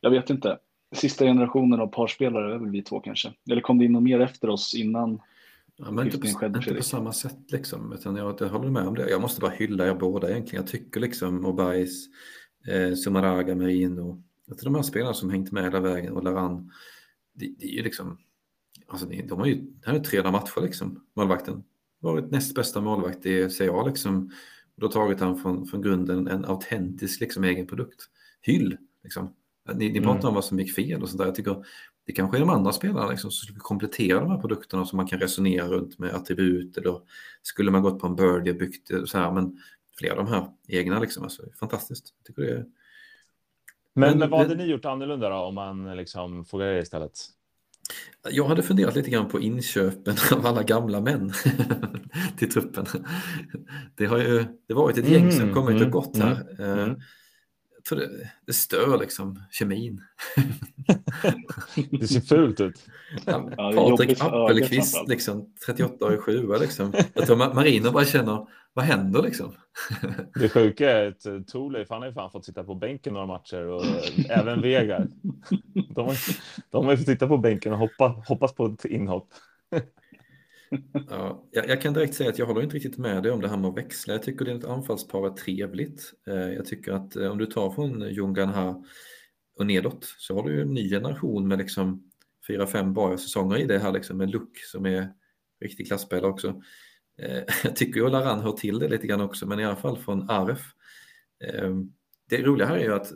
jag vet inte. Sista generationen av parspelare är väl vi två kanske. Eller kom det in något mer efter oss innan? Ja, men inte på, skedde, inte på samma sätt liksom. Utan jag, jag håller med om det. Jag måste bara hylla er båda egentligen. Jag tycker liksom Obais, eh, Sumaraga, Merino. Att de här spelarna som hängt med hela vägen och Laran. Det, det är ju liksom. Alltså de har ju, det här är tre matcher liksom. Målvakten. Varit näst bästa målvakt i CA liksom. Och då tagit han från, från grunden en autentisk liksom egen produkt. Hyll liksom. Ni, ni pratar Mm. om vad som gick fel och sånt där. Jag tycker det kanske är de andra spelarna liksom, som skulle komplettera de här produkterna som man kan resonera runt med attribut eller skulle man gått på en birdie och byggt så här men flera av de här egna liksom, alltså, fantastiskt. Jag tycker det är, Men, Men- men vad hade ni gjort annorlunda då om man liksom frågar er istället? Jag hade funderat lite grann på inköpen av alla gamla män till truppen. Det har ju det varit ett gäng som Mm, kommit mm, och gått här. Jag tror det, det stör liksom kemin. Det ser fult ut. Ja, Patrik för ögat Appelqvist, liksom, 38 och 7 liksom. Jag tror Ma- Marino bara känner, vad händer liksom? Det sjuka är att eh, Thorleif, han har ju fan fått sitta på bänken några matcher och eh, även Vegar. De har, de har ju fått sitta på bänken och hoppa, hoppas på ett inhopp. Ja, jag, jag kan direkt säga att jag håller inte riktigt med dig om det här med att växla. Jag tycker ditt anfallspar är trevligt. Eh, jag tycker att eh, om du tar från Jungan här och nedåt så har du ju en ny generation med liksom fyra, fem bra säsonger i det här liksom med Luck som är riktig klasspelare också. Eh, jag tycker ju Laran hör till det lite grann också, men i alla fall från Aref. Det roliga här är ju att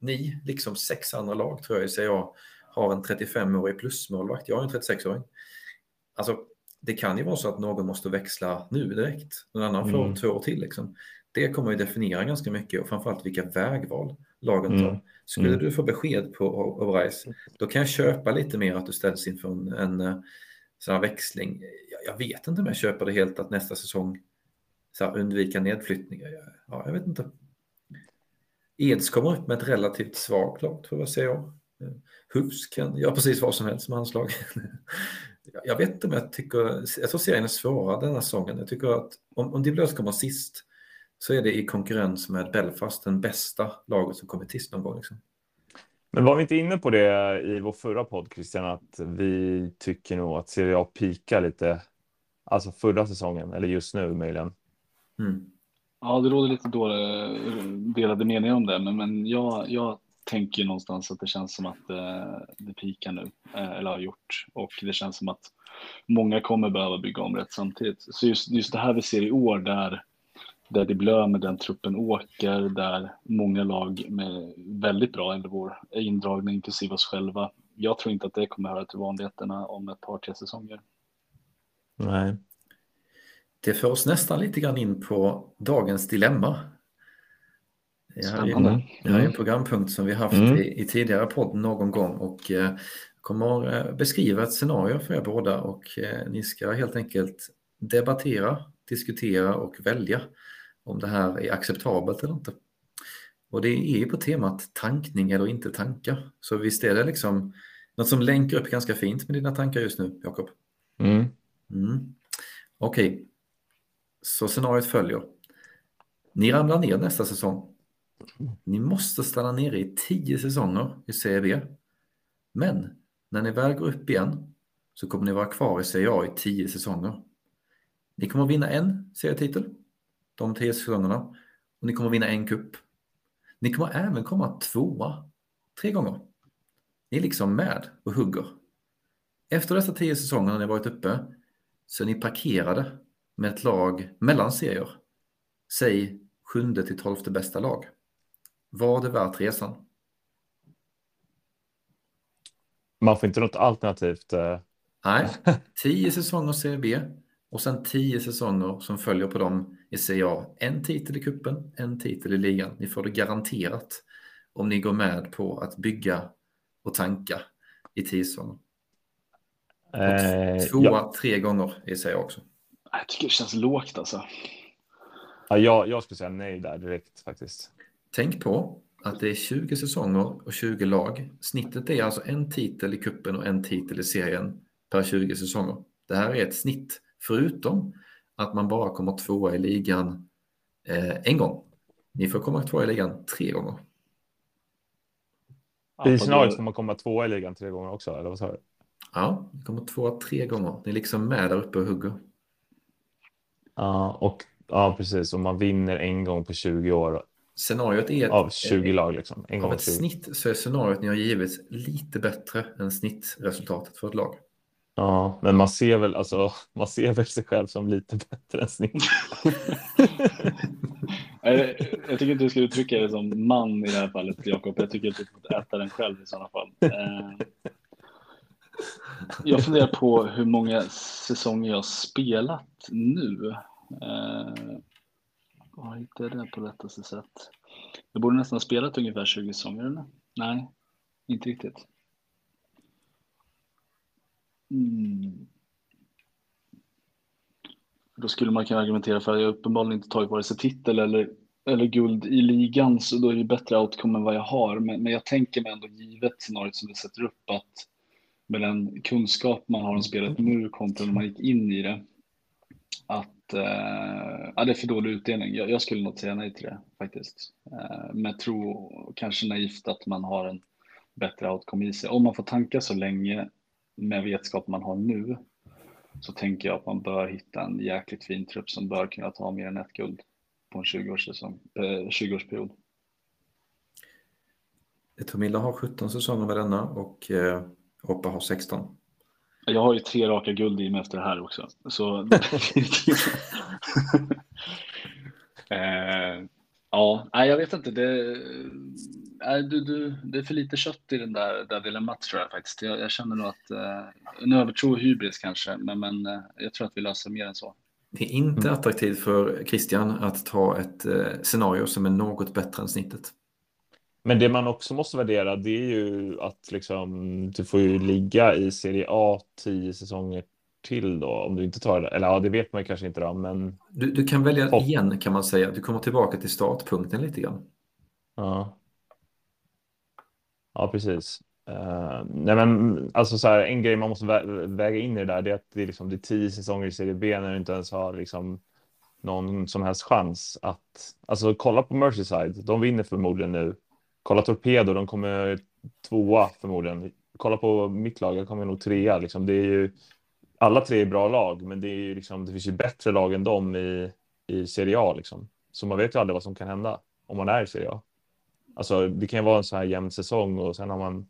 ni, liksom sex andra lag tror jag i CA, har en 35-årig plusmålvakt. Jag har en 36-åring. Alltså, det kan ju vara så att någon måste växla nu direkt. Någon annan får Mm. två år till. Liksom. Det kommer ju definiera ganska mycket och framförallt vilka vägval lagen tar. Mm. Skulle Mm. du få besked på Overise, då kan jag köpa lite mer att du ställs inför en, en eh, sån här växling. Jag, jag vet inte om jag köper det helt att nästa säsong så här, undvika nedflyttning. Jag- Ja, jag vet inte. Eds kommer upp med ett relativt svagt lag, tror jag, ser jag. Hufs kan göra precis vad som helst med hans lag. Jag- vet inte om jag tycker, jag tror serien är svårare den här säsongen. Jag tycker att om, om Diablos kommer sist så är det i konkurrens med Belfast den bästa laget som kommit sist någon gång. Liksom. Men var vi inte inne på det i vår förra podd, Christian, att vi tycker nog att Serie A pikar lite, alltså förra säsongen, eller just nu möjligen. Mm. Ja, det råder lite dåliga, delade meningar om det, men, men jag, jag tänker någonstans att det känns som att eh, det pikar nu, eh, eller har gjort, och det känns som att många kommer behöva bygga om rätt samtidigt. Så just, just det här vi ser i år där, där det blöder, med den truppen åker, där många lag med väldigt bra elvor är indragna, inklusive oss själva. Jag tror inte att det kommer höra till vanligheterna om ett par, tre säsonger. Nej. Det för oss nästan lite grann in på dagens dilemma. Det här är, Spännande. det här är en programpunkt som vi haft Mm. i, i tidigare podd någon gång och eh, kommer eh, beskriva ett scenario för er båda och eh, ni ska helt enkelt debattera, diskutera och välja om det här är acceptabelt eller inte. Och det är ju på temat tankning eller inte tanka. Så visst är det liksom något som länkar upp ganska fint med dina tankar just nu, Jakob? Mm. Mm. Okej, så scenariot följer. Ni ramlar ner nästa säsong. Ni måste stanna nere i tio säsonger i Serie B. Men när ni väl går upp igen så kommer ni vara kvar i Serie A i tio säsonger. Ni kommer vinna en serietitel de tio säsongerna och ni kommer vinna en kupp. Ni kommer även komma tvåa tre gånger. Ni är liksom med och hugger. Efter dessa tio säsonger när ni varit uppe så är ni parkerade med ett lag mellan serier. Säg sjunde till tolfte bästa lag. Var det värt resan? Man får inte något alternativt. eh, Nej, tio säsonger Serie B och sen tio säsonger som följer på dem i Serie A. En titel i kuppen, en titel i ligan. Ni får det garanterat. om ni går med på att bygga och tanka i tio säsonger? Eh, Tvåa ja. tre gånger gissar jag också. Jag tycker det känns lågt alltså. Ja, jag, jag skulle säga nej där direkt faktiskt. Tänk på att det är 20 säsonger och 20 lag. Snittet är alltså en titel i kuppen och en titel i serien per 20 säsonger. Det här är ett snitt, förutom att man bara kommer tvåa i ligan eh, en gång. Ni får komma tvåa i ligan tre gånger. I scenariot får man komma tvåa i ligan tre gånger också, eller vad sa du? Ja, ni kommer tvåa tre gånger. Ni är liksom med där uppe och hugger. Ja, och ja, precis. Om man vinner en gång på 20 år Scenariot är av 20 lag liksom. En Av ett 20. snitt så är scenariot ni har givit lite bättre än snittresultatet för ett lag. Ja, men man ser väl alltså, man ser väl sig själv som lite bättre än snitt. Jag, tycker inte du ska uttrycka dig som man i det här fallet, Jakob. Jag tycker att du får äta den själv i sådana fall. Eh, Jag funderar på hur många säsonger jag har spelat nu. Eh, Var hittar jag det på lättaste sätt? Jag borde nästan ha spelat ungefär 20 säsonger, eller? Nej, inte riktigt. Mm. Då skulle man kunna argumentera för att jag uppenbarligen inte tagit vare sig titel eller, eller guld i ligan, så då är det bättre outcome än vad jag har. Men, men jag tänker mig ändå givet scenariot som vi sätter upp att med den kunskap man har om spelet nu kontra när man gick in i det, att eh, ja, det är för dålig utdelning. Jag, jag skulle nog säga nej till det faktiskt. Eh, men jag tror kanske naivt att man har en bättre outcome i sig. Om man får tanka så länge med vetskap man har nu så tänker jag att man bör hitta en jäkligt fin trupp som bör kunna ta mer än ett guld på en 20-årsperiod. eh, 20-årsperiod. Tomilla har 17 säsonger med denna och eh, Hoppa har 16. Jag har ju tre raka guld i mig efter det här också. Så eh, ja, nej, jag vet inte. Det, nej, du, du, det är för lite kött i den där, där dilemmat tror jag faktiskt. Jag, jag känner nog att eh, en övertro och hybris kanske, men, men eh, jag tror att vi löser mer än så. Det är inte attraktivt för Christian att ta ett eh, scenario som är något bättre än snittet. Men det man också måste värdera det är ju att liksom, du får ju ligga i Serie A tio säsonger till då om du inte tar det. Eller ja, det vet man ju kanske inte då, men Du, du kan välja Hopp. igen kan man säga. Du kommer tillbaka till startpunkten lite grann. ja. Ja, precis. Eh, nej, men alltså så här, en grej man måste vä- väga in i det där, det är att det är liksom det är tio säsonger i Serie B när du inte ens har liksom någon som helst chans att, alltså kolla på Merseyside, de vinner förmodligen nu. Kolla Torpedo, de kommer tvåa förmodligen. Kolla på mitt lag, jag kommer nog trea. Liksom. Det är ju, alla tre är bra lag, men det, är ju liksom, det finns ju bättre lag än dem i, i Serie A. Liksom. Så man vet ju aldrig vad som kan hända om man är i Serie A. Alltså, det kan ju vara en så här jämn säsong och sen har man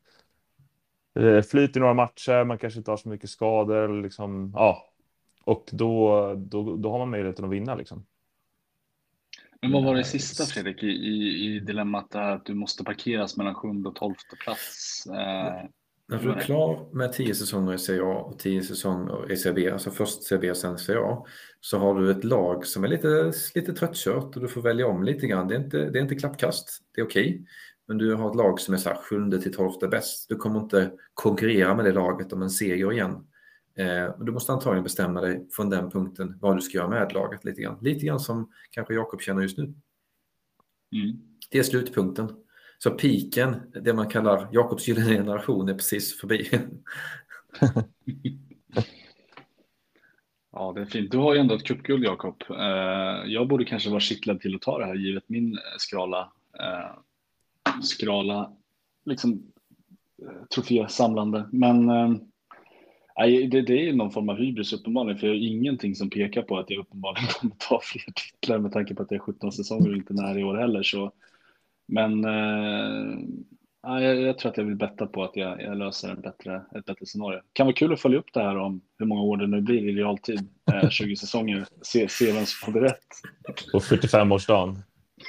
eh, flyt i några matcher, man kanske inte har så mycket skador. Liksom, ja. Och då, då, då har man möjligheten att vinna. Liksom. Men vad var det sista s- Fredrik i, i, i dilemmat där att du måste parkeras mellan sjunde och tolfte plats? Eh, När du är klar med 10 säsonger i Serie A och 10 säsonger i Serie B, alltså först Serie B och sen Serie A, så har du ett lag som är lite, lite tröttkört och du får välja om lite grann. Det är inte, det är inte klappkast, det är okej. Men du har ett lag som är så här sjunde till tolfte bäst. Du kommer inte konkurrera med det laget om en seger igen. Eh, du måste antagligen bestämma dig från den punkten vad du ska göra med laget lite grann. Lite grann som kanske Jakob känner just nu. mm. Det är slutpunkten. Så piken, det man kallar Jakobs gyllene generation, är precis förbi. Ja, det är fint. Du har ju ändå ett cupguld, Jakob. Eh, jag borde kanske vara kittlad till att ta det här, givet min eh, skrala, skrala liksom, trofésamlande. Men nej, det, det är ju någon form av hybris uppenbarligen, för jag har ingenting som pekar på att jag uppenbarligen kommer ta fler titlar med tanke på att det är 17 säsonger och inte nära i år heller. Så. Men eh, ja, jag, jag tror att jag vill betta på att jag, jag löser en bättre, ett bättre scenario. Kan vara kul att följa upp det här om hur många år det nu blir i realtid. Eh, 20 säsonger. Se, se vem som hade rätt. På 45-årsdagen.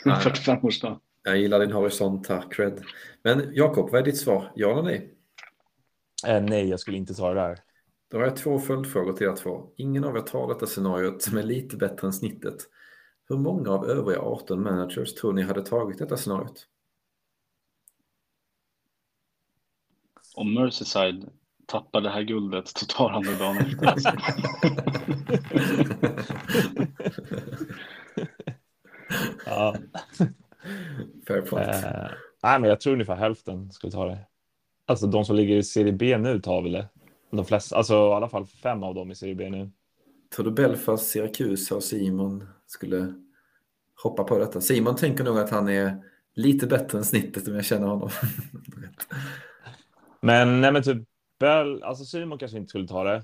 Nej. 45-årsdagen. Jag gillar din horisont här, cred. Men Jakob, vad är ditt svar? Ja eller nej? Eh, nej, jag skulle inte ta det där. Då har jag två följdfrågor till er två. Ingen av er tar detta scenariot som är lite bättre än snittet. Hur många av övriga 18 managers tror ni hade tagit detta scenariot? om Merseyside tappar det här guldet så tar han det dagen efter. Alltså. ja. Fair point. Eh, nej, men jag tror ungefär hälften skulle ta det. Alltså de som ligger i serie B nu tar väl det. De flesta, alltså i alla fall fem av dem i serie B nu. Tror du Belfast, Syracuse och Simon skulle hoppa på detta? Simon tänker nog att han är lite bättre än snittet om jag känner honom. men nej, men typ Bell, alltså Simon kanske inte skulle ta det.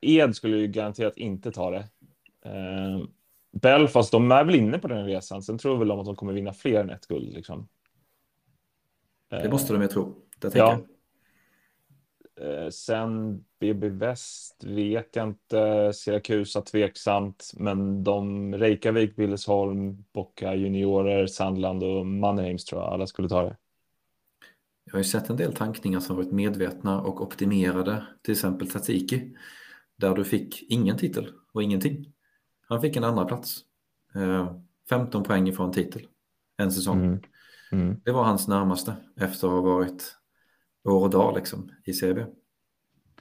Ed skulle ju garanterat inte ta det. Eh, Belfast, de är väl inne på den resan. Sen tror väl de att de kommer vinna fler än ett guld. Liksom. Det måste de ju tro. Det ja. Eh, sen BB Väst vet jag inte. Siracusa tveksamt. Men de Reykjavik, Billesholm, Bocca juniorer, Sandland och Mannerheims tror jag alla skulle ta det. Jag har ju sett en del tankningar som varit medvetna och optimerade. Till exempel Tsatsiki. Där du fick ingen titel och ingenting. Han fick en andra plats. 15 eh, poäng ifrån titel. En säsong. Mm. Mm. Det var hans närmaste efter att ha varit år och dag liksom, i CB.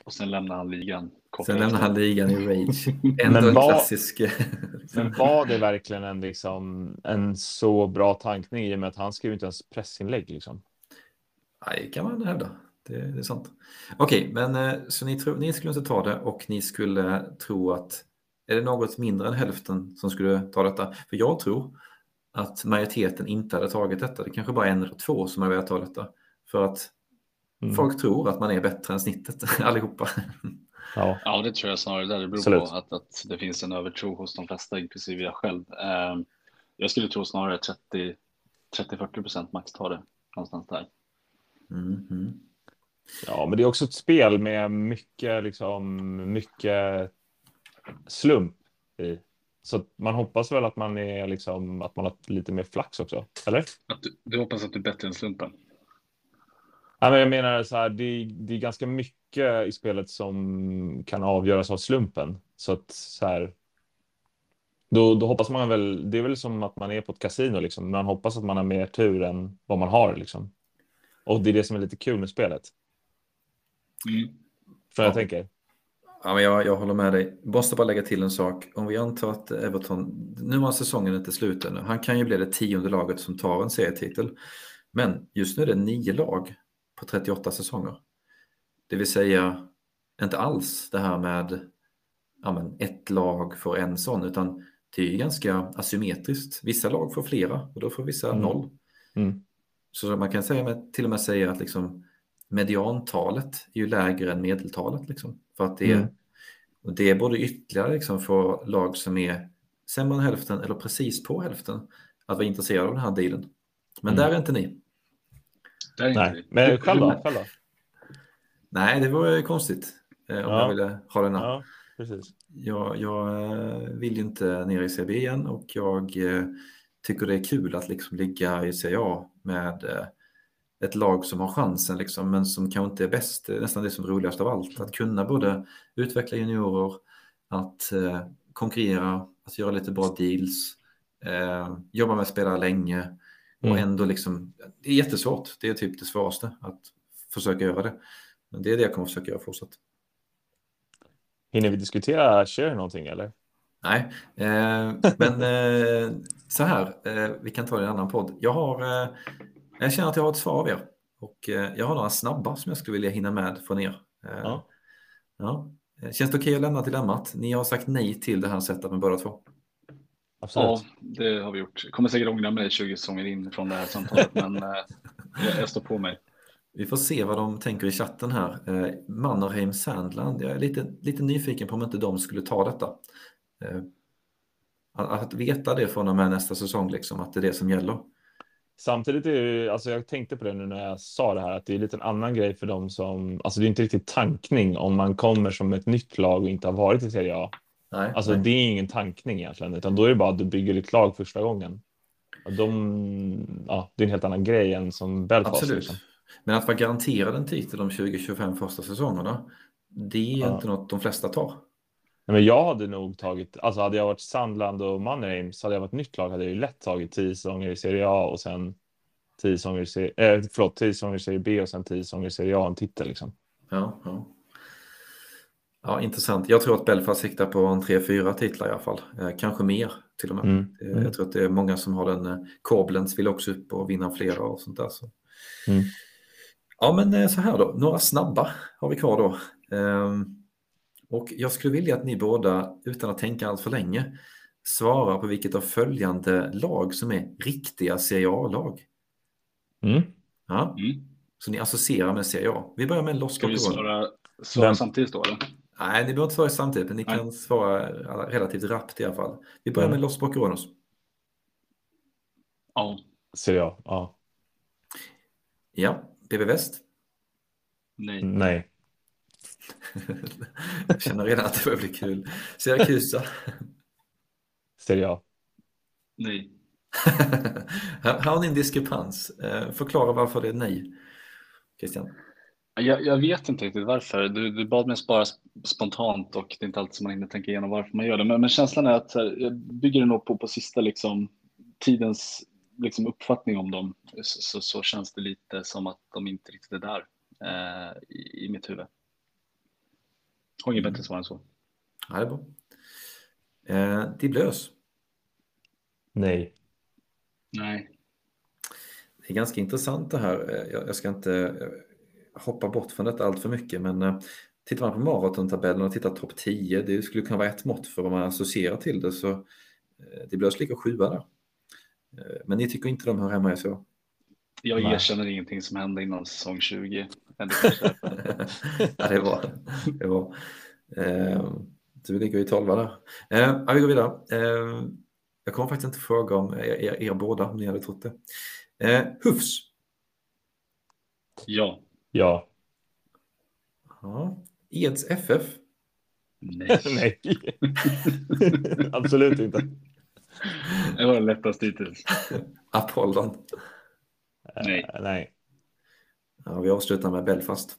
Och sen lämnade han ligan. Sen lämnade han ligan i Rage. Ändå men en klassisk... men var det verkligen en, liksom, en så bra tankning i och med att han skrev inte ens pressinlägg? Liksom? Nej, kan man hävda. Det, det är sant. Okej, men eh, så ni, tro, ni skulle inte ta det och ni skulle tro att är det något mindre än hälften som skulle ta detta? För jag tror att majoriteten inte hade tagit detta. Det kanske bara är en eller två som har velat ta detta. För att mm. folk tror att man är bättre än snittet allihopa. Ja. ja, det tror jag snarare där det beror Absolut. på att, att det finns en övertro hos de flesta, inklusive jag själv. Eh, jag skulle tro snarare 30-40 procent max tar det någonstans där. Mm. Ja, men det är också ett spel med mycket, liksom, mycket slump i. Så man hoppas väl att man är liksom att man har lite mer flax också, eller? Att du, du hoppas att du är bättre än slumpen? Ja, men jag menar så här, det, det är ganska mycket i spelet som kan avgöras av slumpen. Så att så här, då, då hoppas man väl, det är väl som att man är på ett kasino liksom. Man hoppas att man har mer tur än vad man har liksom. Och det är det som är lite kul med spelet. Mm. För ja. jag tänker. Ja, men jag, jag håller med dig. Måste bara lägga till en sak. Om vi antar att Everton, nu har säsongen inte slut ännu. Han kan ju bli det tionde laget som tar en serietitel. Men just nu är det nio lag på 38 säsonger. Det vill säga inte alls det här med ja, men ett lag får en sån, utan det är ganska asymmetriskt. Vissa lag får flera och då får vissa mm. noll. Mm. Så man kan säga, till och med säga att liksom, mediantalet är ju lägre än medeltalet. Liksom. För att det är, mm. det är både ytterligare liksom för lag som är sämre än hälften eller precis på hälften att vara intresserade av den här dealen. Men mm. där är inte ni. Är inte Nej, men själva, själva? Nej, det var konstigt eh, om ja. jag ville ha den här. Ja, precis. Jag, jag eh, vill ju inte ner i CB igen och jag eh, tycker det är kul att liksom ligga i CA med ett lag som har chansen liksom, men som kanske inte är bäst. Det är nästan det som är roligast av allt. Att kunna både utveckla juniorer, att eh, konkurrera, att göra lite bra deals, eh, jobba med spelare länge och mm. ändå liksom, det är jättesvårt. Det är typ det svåraste att försöka göra det. Men det är det jag kommer försöka göra fortsatt. Hinner vi diskutera Cher någonting eller? Nej, eh, men eh, så här, eh, vi kan ta det i en annan podd. Jag har eh, jag känner att jag har ett svar av er. Och eh, jag har några snabba som jag skulle vilja hinna med från er. Eh, ja. Ja. Känns det okej okay att lämna dilemmat? Ni har sagt nej till det här sättet med båda två. Absolut. Ja, det har vi gjort. Jag kommer säkert ångra mig 20 säsonger in från det här samtalet, men eh, jag står på mig. Vi får se vad de tänker i chatten här. Mannerheim Sandland, jag är lite, lite nyfiken på om inte de skulle ta detta. Att veta det från och med nästa säsong, liksom, att det är det som gäller. Samtidigt är det, alltså jag tänkte på det nu när jag sa det här, att det är lite en annan grej för dem som, alltså det är inte riktigt tankning om man kommer som ett nytt lag och inte har varit i Serie A. Nej, alltså nej. det är ingen tankning egentligen, utan då är det bara att du bygger ditt lag första gången. De, ja, det är en helt annan grej än som Belfast. Absolut. Liksom. Men att vara garanterad en titel de 20-25 första säsongerna, det är ja. inte något de flesta tar. Nej, men jag hade nog tagit, alltså hade jag varit Sandland och Mannerheim så hade jag varit nytt lag hade jag ju lätt tagit tio säsonger i Serie A och sen tio säsonger i serie, förlåt, säsonger i serie B och sen tio säsonger i serie A en titel liksom. Ja, ja. Ja, intressant. Jag tror att Belfast siktar på en tre, fyra titlar i alla fall. Eh, kanske mer till och med. Mm. Eh, Jag tror att det är många som har den. Eh, Koblenz vill också upp och vinna flera och sånt där. Så. Mm. Ja, men eh, så här då. Några snabba har vi kvar då. Ehm, och jag skulle vilja att ni båda, utan att tänka allt för länge, svarar på vilket av följande lag som är riktiga Serie A-lag. Mm. Ja, Mm. så ni associerar med Serie A. Vi börjar med Los Ska vi svara, svara samtidigt då? Eller? Nej, ni behöver inte svara samtidigt, men ni Nej. kan svara relativt rappt i alla fall. Vi börjar Mm. med Los Boquerones. Ja. Serie A, ja. Ja, BB Väst. Nej. Nej. Jag känner redan att det börjar bli kul. Siracusa. Serie A. Nej. här här har ni en diskrepans. Eh, Förklara varför det är nej. Christian. Jag, jag vet inte riktigt varför. Du, du bad mig spara sp- spontant och det är inte alltid som man hinner tänka igenom varför man gör det. Men, men känslan är att här, jag bygger det nog på, på sista liksom, tidens liksom, uppfattning om dem. Så, så, så känns det lite som att de inte riktigt är där eh, i, i mitt huvud. Har inget bättre svar än så. Ja, det är bra. Eh, Diblös. Nej. Nej. Det är ganska intressant det här. Eh, Jag, jag ska inte eh, hoppa bort från detta allt för mycket, men eh, tittar man på maratontabellen och tittar topp 10, det skulle kunna vara ett mått för vad man associerar till det, så eh, Diblös ligger sjua där. Eh, Men ni tycker inte de hör hemma i så? Jag Nej. erkänner ingenting som hände innan säsong 20. Men det kanske är därför. ja, det var det. Var. Eh, du ligger i tolva där. Eh, ja, vi går vidare. Eh, jag kommer faktiskt inte fråga om er, er, er båda, om ni hade trott det. Eh, Hufs. ja. Ja. Ja. Eds FF. Nej. Nej. Absolut inte. Det var det lättaste hittills. Apollon. Nej. Eh, nej. Ja, vi avslutar med Belfast.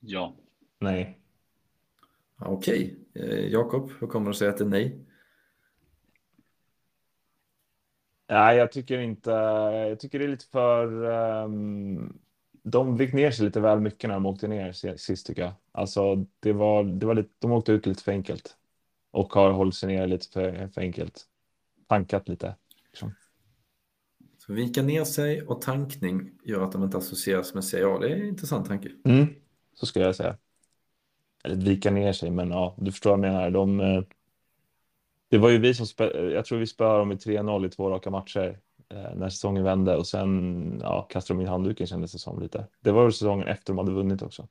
Ja. Nej. Ja, Okej, eh, Jakob, hur kommer du säga att det är nej? Nej, jag tycker inte. Jag tycker det är lite för. ehm, de vek ner sig lite väl mycket när de åkte ner si- sist tycker jag. Alltså, det var, det var lite. De åkte ut lite för enkelt och har hållit sig ner lite för, för enkelt. Tankat lite. Så vika ner sig och tankning gör att de inte associeras med Serie A. Det är en intressant tanke. Mm, så ska jag säga. Eller vika ner sig, men ja, du förstår vad jag menar. De, eh, det var ju vi som jag tror vi spöade dem i 3-0 i två raka matcher när säsongen vände och sen ja, kastade de in handduken kändes det som lite. Det var väl säsongen efter de hade vunnit också.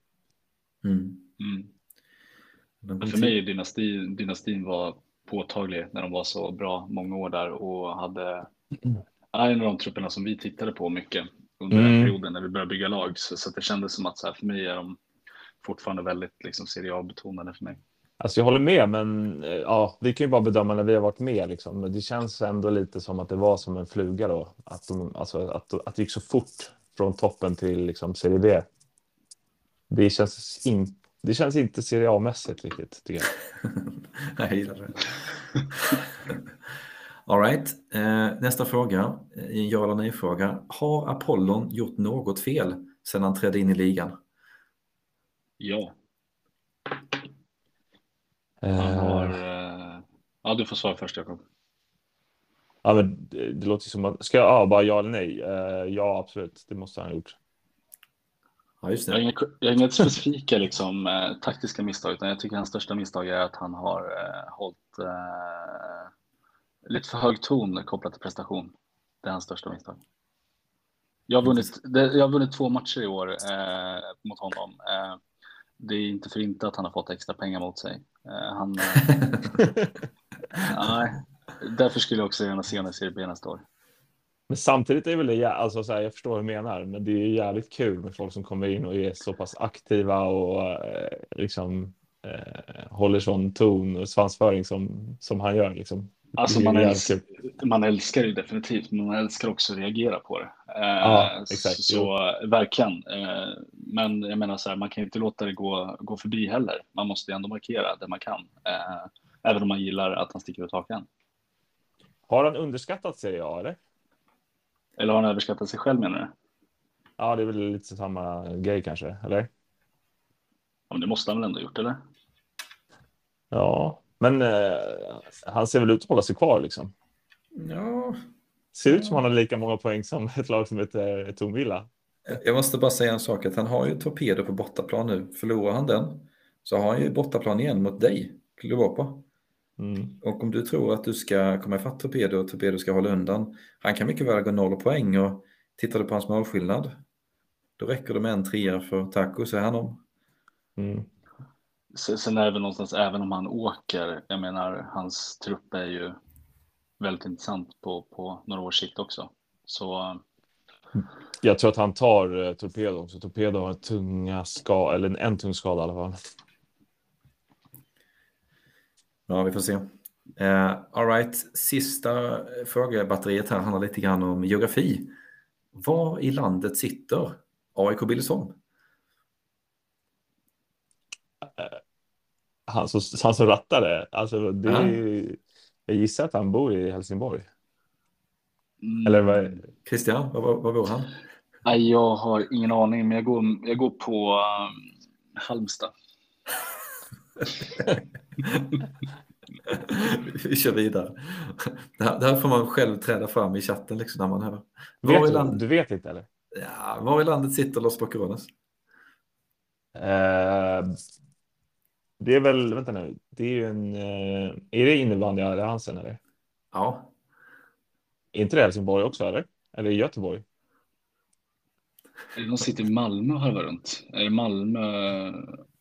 Mm. Mm. För mig är dynastin, var påtaglig när de var så bra många år där och hade en av de trupperna som vi tittade på mycket under den Mm. perioden när vi började bygga lag. Så, så det kändes som att så här, för mig är de fortfarande väldigt liksom, Serie A-betonade för mig. Alltså jag håller med, men eh, ja, vi kan ju bara bedöma när vi har varit med. Liksom. Men det känns ändå lite som att det var som en fluga då. Att, de, alltså, att, att det gick så fort från toppen till liksom, Serie B. Det känns, in, det känns inte Serie A-mässigt riktigt, tycker jag. Jag gillar det. All right. Eh, nästa fråga, eh, en ja eller nej-fråga. Har Apollon gjort något fel sedan han trädde in i ligan? Ja, han har... Eh, ja, du får svara först Jakob. Ja, men det, det låter som att... Ska jag ja, bara ja eller nej? Eh, ja, absolut. Det måste han ha gjort. Ja, just Jag har det. inga, jag har inga specifika liksom, eh, taktiska misstag, utan jag tycker hans största misstag är att han har eh, hållit eh, lite för hög ton kopplat till prestation. Det är hans största misstag. Jag har vunnit, det, jag har vunnit två matcher i år eh, mot honom. Eh, det är inte för inte att han har fått extra pengar mot sig. Eh, han, eh, nej, därför skulle jag också gärna se honom i Serie B nästa år. Men samtidigt är väl det, alltså så här, jag förstår vad du menar, men det är ju jävligt kul med folk som kommer in och är så pass aktiva och eh, liksom eh, håller sån ton och svansföring som, som han gör. Liksom. Alltså man, älskar, man älskar det definitivt, men man älskar också att reagera på det. Eh, Ja, exakt, Så verkligen. Eh, men jag menar så här, man kan ju inte låta det gå, gå förbi heller. Man måste ju ändå markera det man kan. Eh, även om man gillar att han sticker ut hakan. Har han underskattat Serie A eller? Eller har han överskattat sig själv menar du? Ja, det är väl lite samma grej kanske, eller? Ja, men det måste han väl ändå ha gjort, eller? Ja, men eh, han ser väl ut att hålla sig kvar liksom. Ja, Ser ut som han har lika många poäng som ett lag som heter Tornvilla. jag måste bara säga en sak, att han har ju Torpedo på bortaplan nu. Förlorar han den så har han ju bortaplan igen mot dig, Klubopa. Mm. Och om du tror att du ska komma ifatt Torpedo och Torpedo ska hålla undan, han kan mycket väl gå noll poäng och tittar du på hans målskillnad, då räcker det med en trea för Taco så är han om. Mm. Sen är det väl någonstans, även om han åker, jag menar, hans trupp är ju väldigt intressant på, på några års sikt också. Så Jag tror att han tar eh, Torpedo också. Torpedo har en tunga skada, eller en, en tung skada i alla fall. Ja, vi får se. Uh, all right, sista frågebatteriet här handlar lite grann om geografi. Var i landet sitter AIK Billesholm? Han som, han som rattar det. Alltså, det är, jag gissar att han bor i Helsingborg. mm, Eller vad? Christian, var, var, var bor han? nej, jag har ingen aning, men jag går, jag går på um, Halmstad. Vi kör vidare. Det här, det här får man själv träda fram i chatten liksom när man hör. Var i, Vet du, land, du vet inte eller? ja, var i landet sitter Los Boquerones? Eh, det är väl, vänta nu, det är ju en, eh, är det innebandyalliansen eller? Ja, Är inte det Helsingborg också eller? Eller Göteborg? Någon sitter i Malmö och harvar runt? Är det Malmö?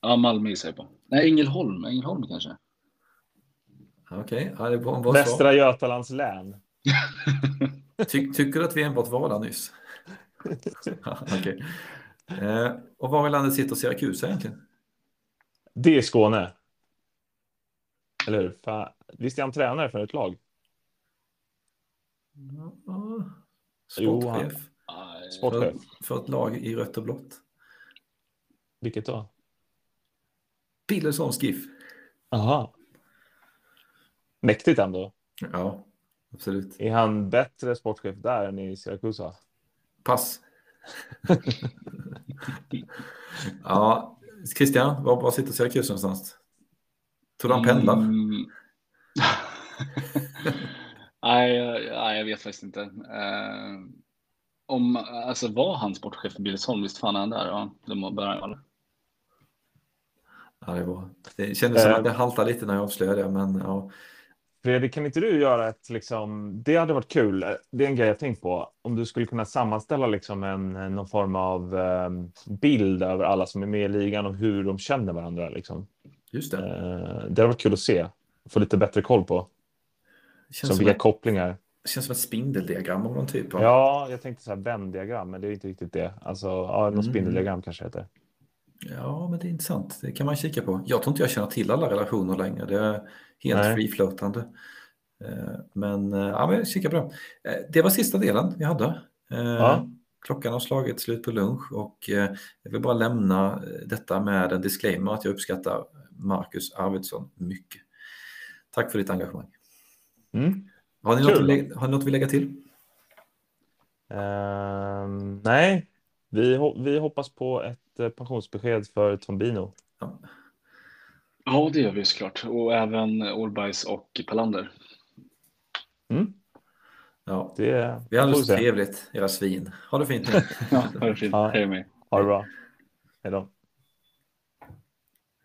Ja, Malmö gissar jag på. Nej, Ängelholm. Ängelholm kanske. okej. Ja, det är bra, bra svar. Västra Götalands län. Ty, tycker du att vi enbart var där nyss? ja, okej. eh, och var i landet sitter Syracuse egentligen? Det är Skåne. Eller hur? Visst är han tränare för ett lag? Ja, Sportchef Sportchef. för, för ett lag i rött och blått. Vilket då? Billesholms GIF. Aha. Mäktigt ändå. Ja, absolut. Är han bättre sportchef där än i Siracusa? Pass. ja, Christian, var, var sitter Syracuse någonstans? Tror du han pendlar? Mm. nej, jag- nej, jag vet faktiskt inte. Eh, om, alltså var han sportchef för Billesholm? Visst fan är han där? Ja, det må börja eller? Ja, det var. Det kändes som Eh. att det haltade lite när jag avslöjade det, men ja. Fredrik, kan inte du göra ett liksom, det hade varit kul. Det är en grej jag tänkt på. Om du skulle kunna sammanställa liksom en, någon form av eh, bild över alla som är med i ligan och hur de känner varandra. Liksom. Just det. Eh, det hade varit kul att se. Få lite bättre koll på. Känns Som vilka ett, kopplingar. det känns som ett spindeldiagram av någon typ. av- Ja, jag tänkte så här Venn-diagram, men det är inte riktigt det. Alltså, ja, något Mm. spindeldiagram kanske heter. Ja, men det är intressant. Det kan man kika på. Jag tror inte jag känner till alla relationer längre. Det är helt Nej. free-floatande. Eh, Men eh, ja, men kika på det. Eh, Det var sista delen vi hade. Ja. Klockan har slagit slut på lunch och jag vill bara lämna detta med en disclaimer att jag uppskattar Marcus Arvidsson mycket. Tack för ditt engagemang. Mm. Har ni, något, Kul. har ni något att lägga till? Ehm, nej, vi, vi hoppas på ett eh, pensionsbesked för Tombino. Ja. Ja, det gör vi såklart. Och även Orbajs och Palander. Mm. Ja. Det Vi hade får så se. trevligt, era svin. Ha det fint nu. Ja, det var fint. Ja. Hej med. Ha det bra. Hej då.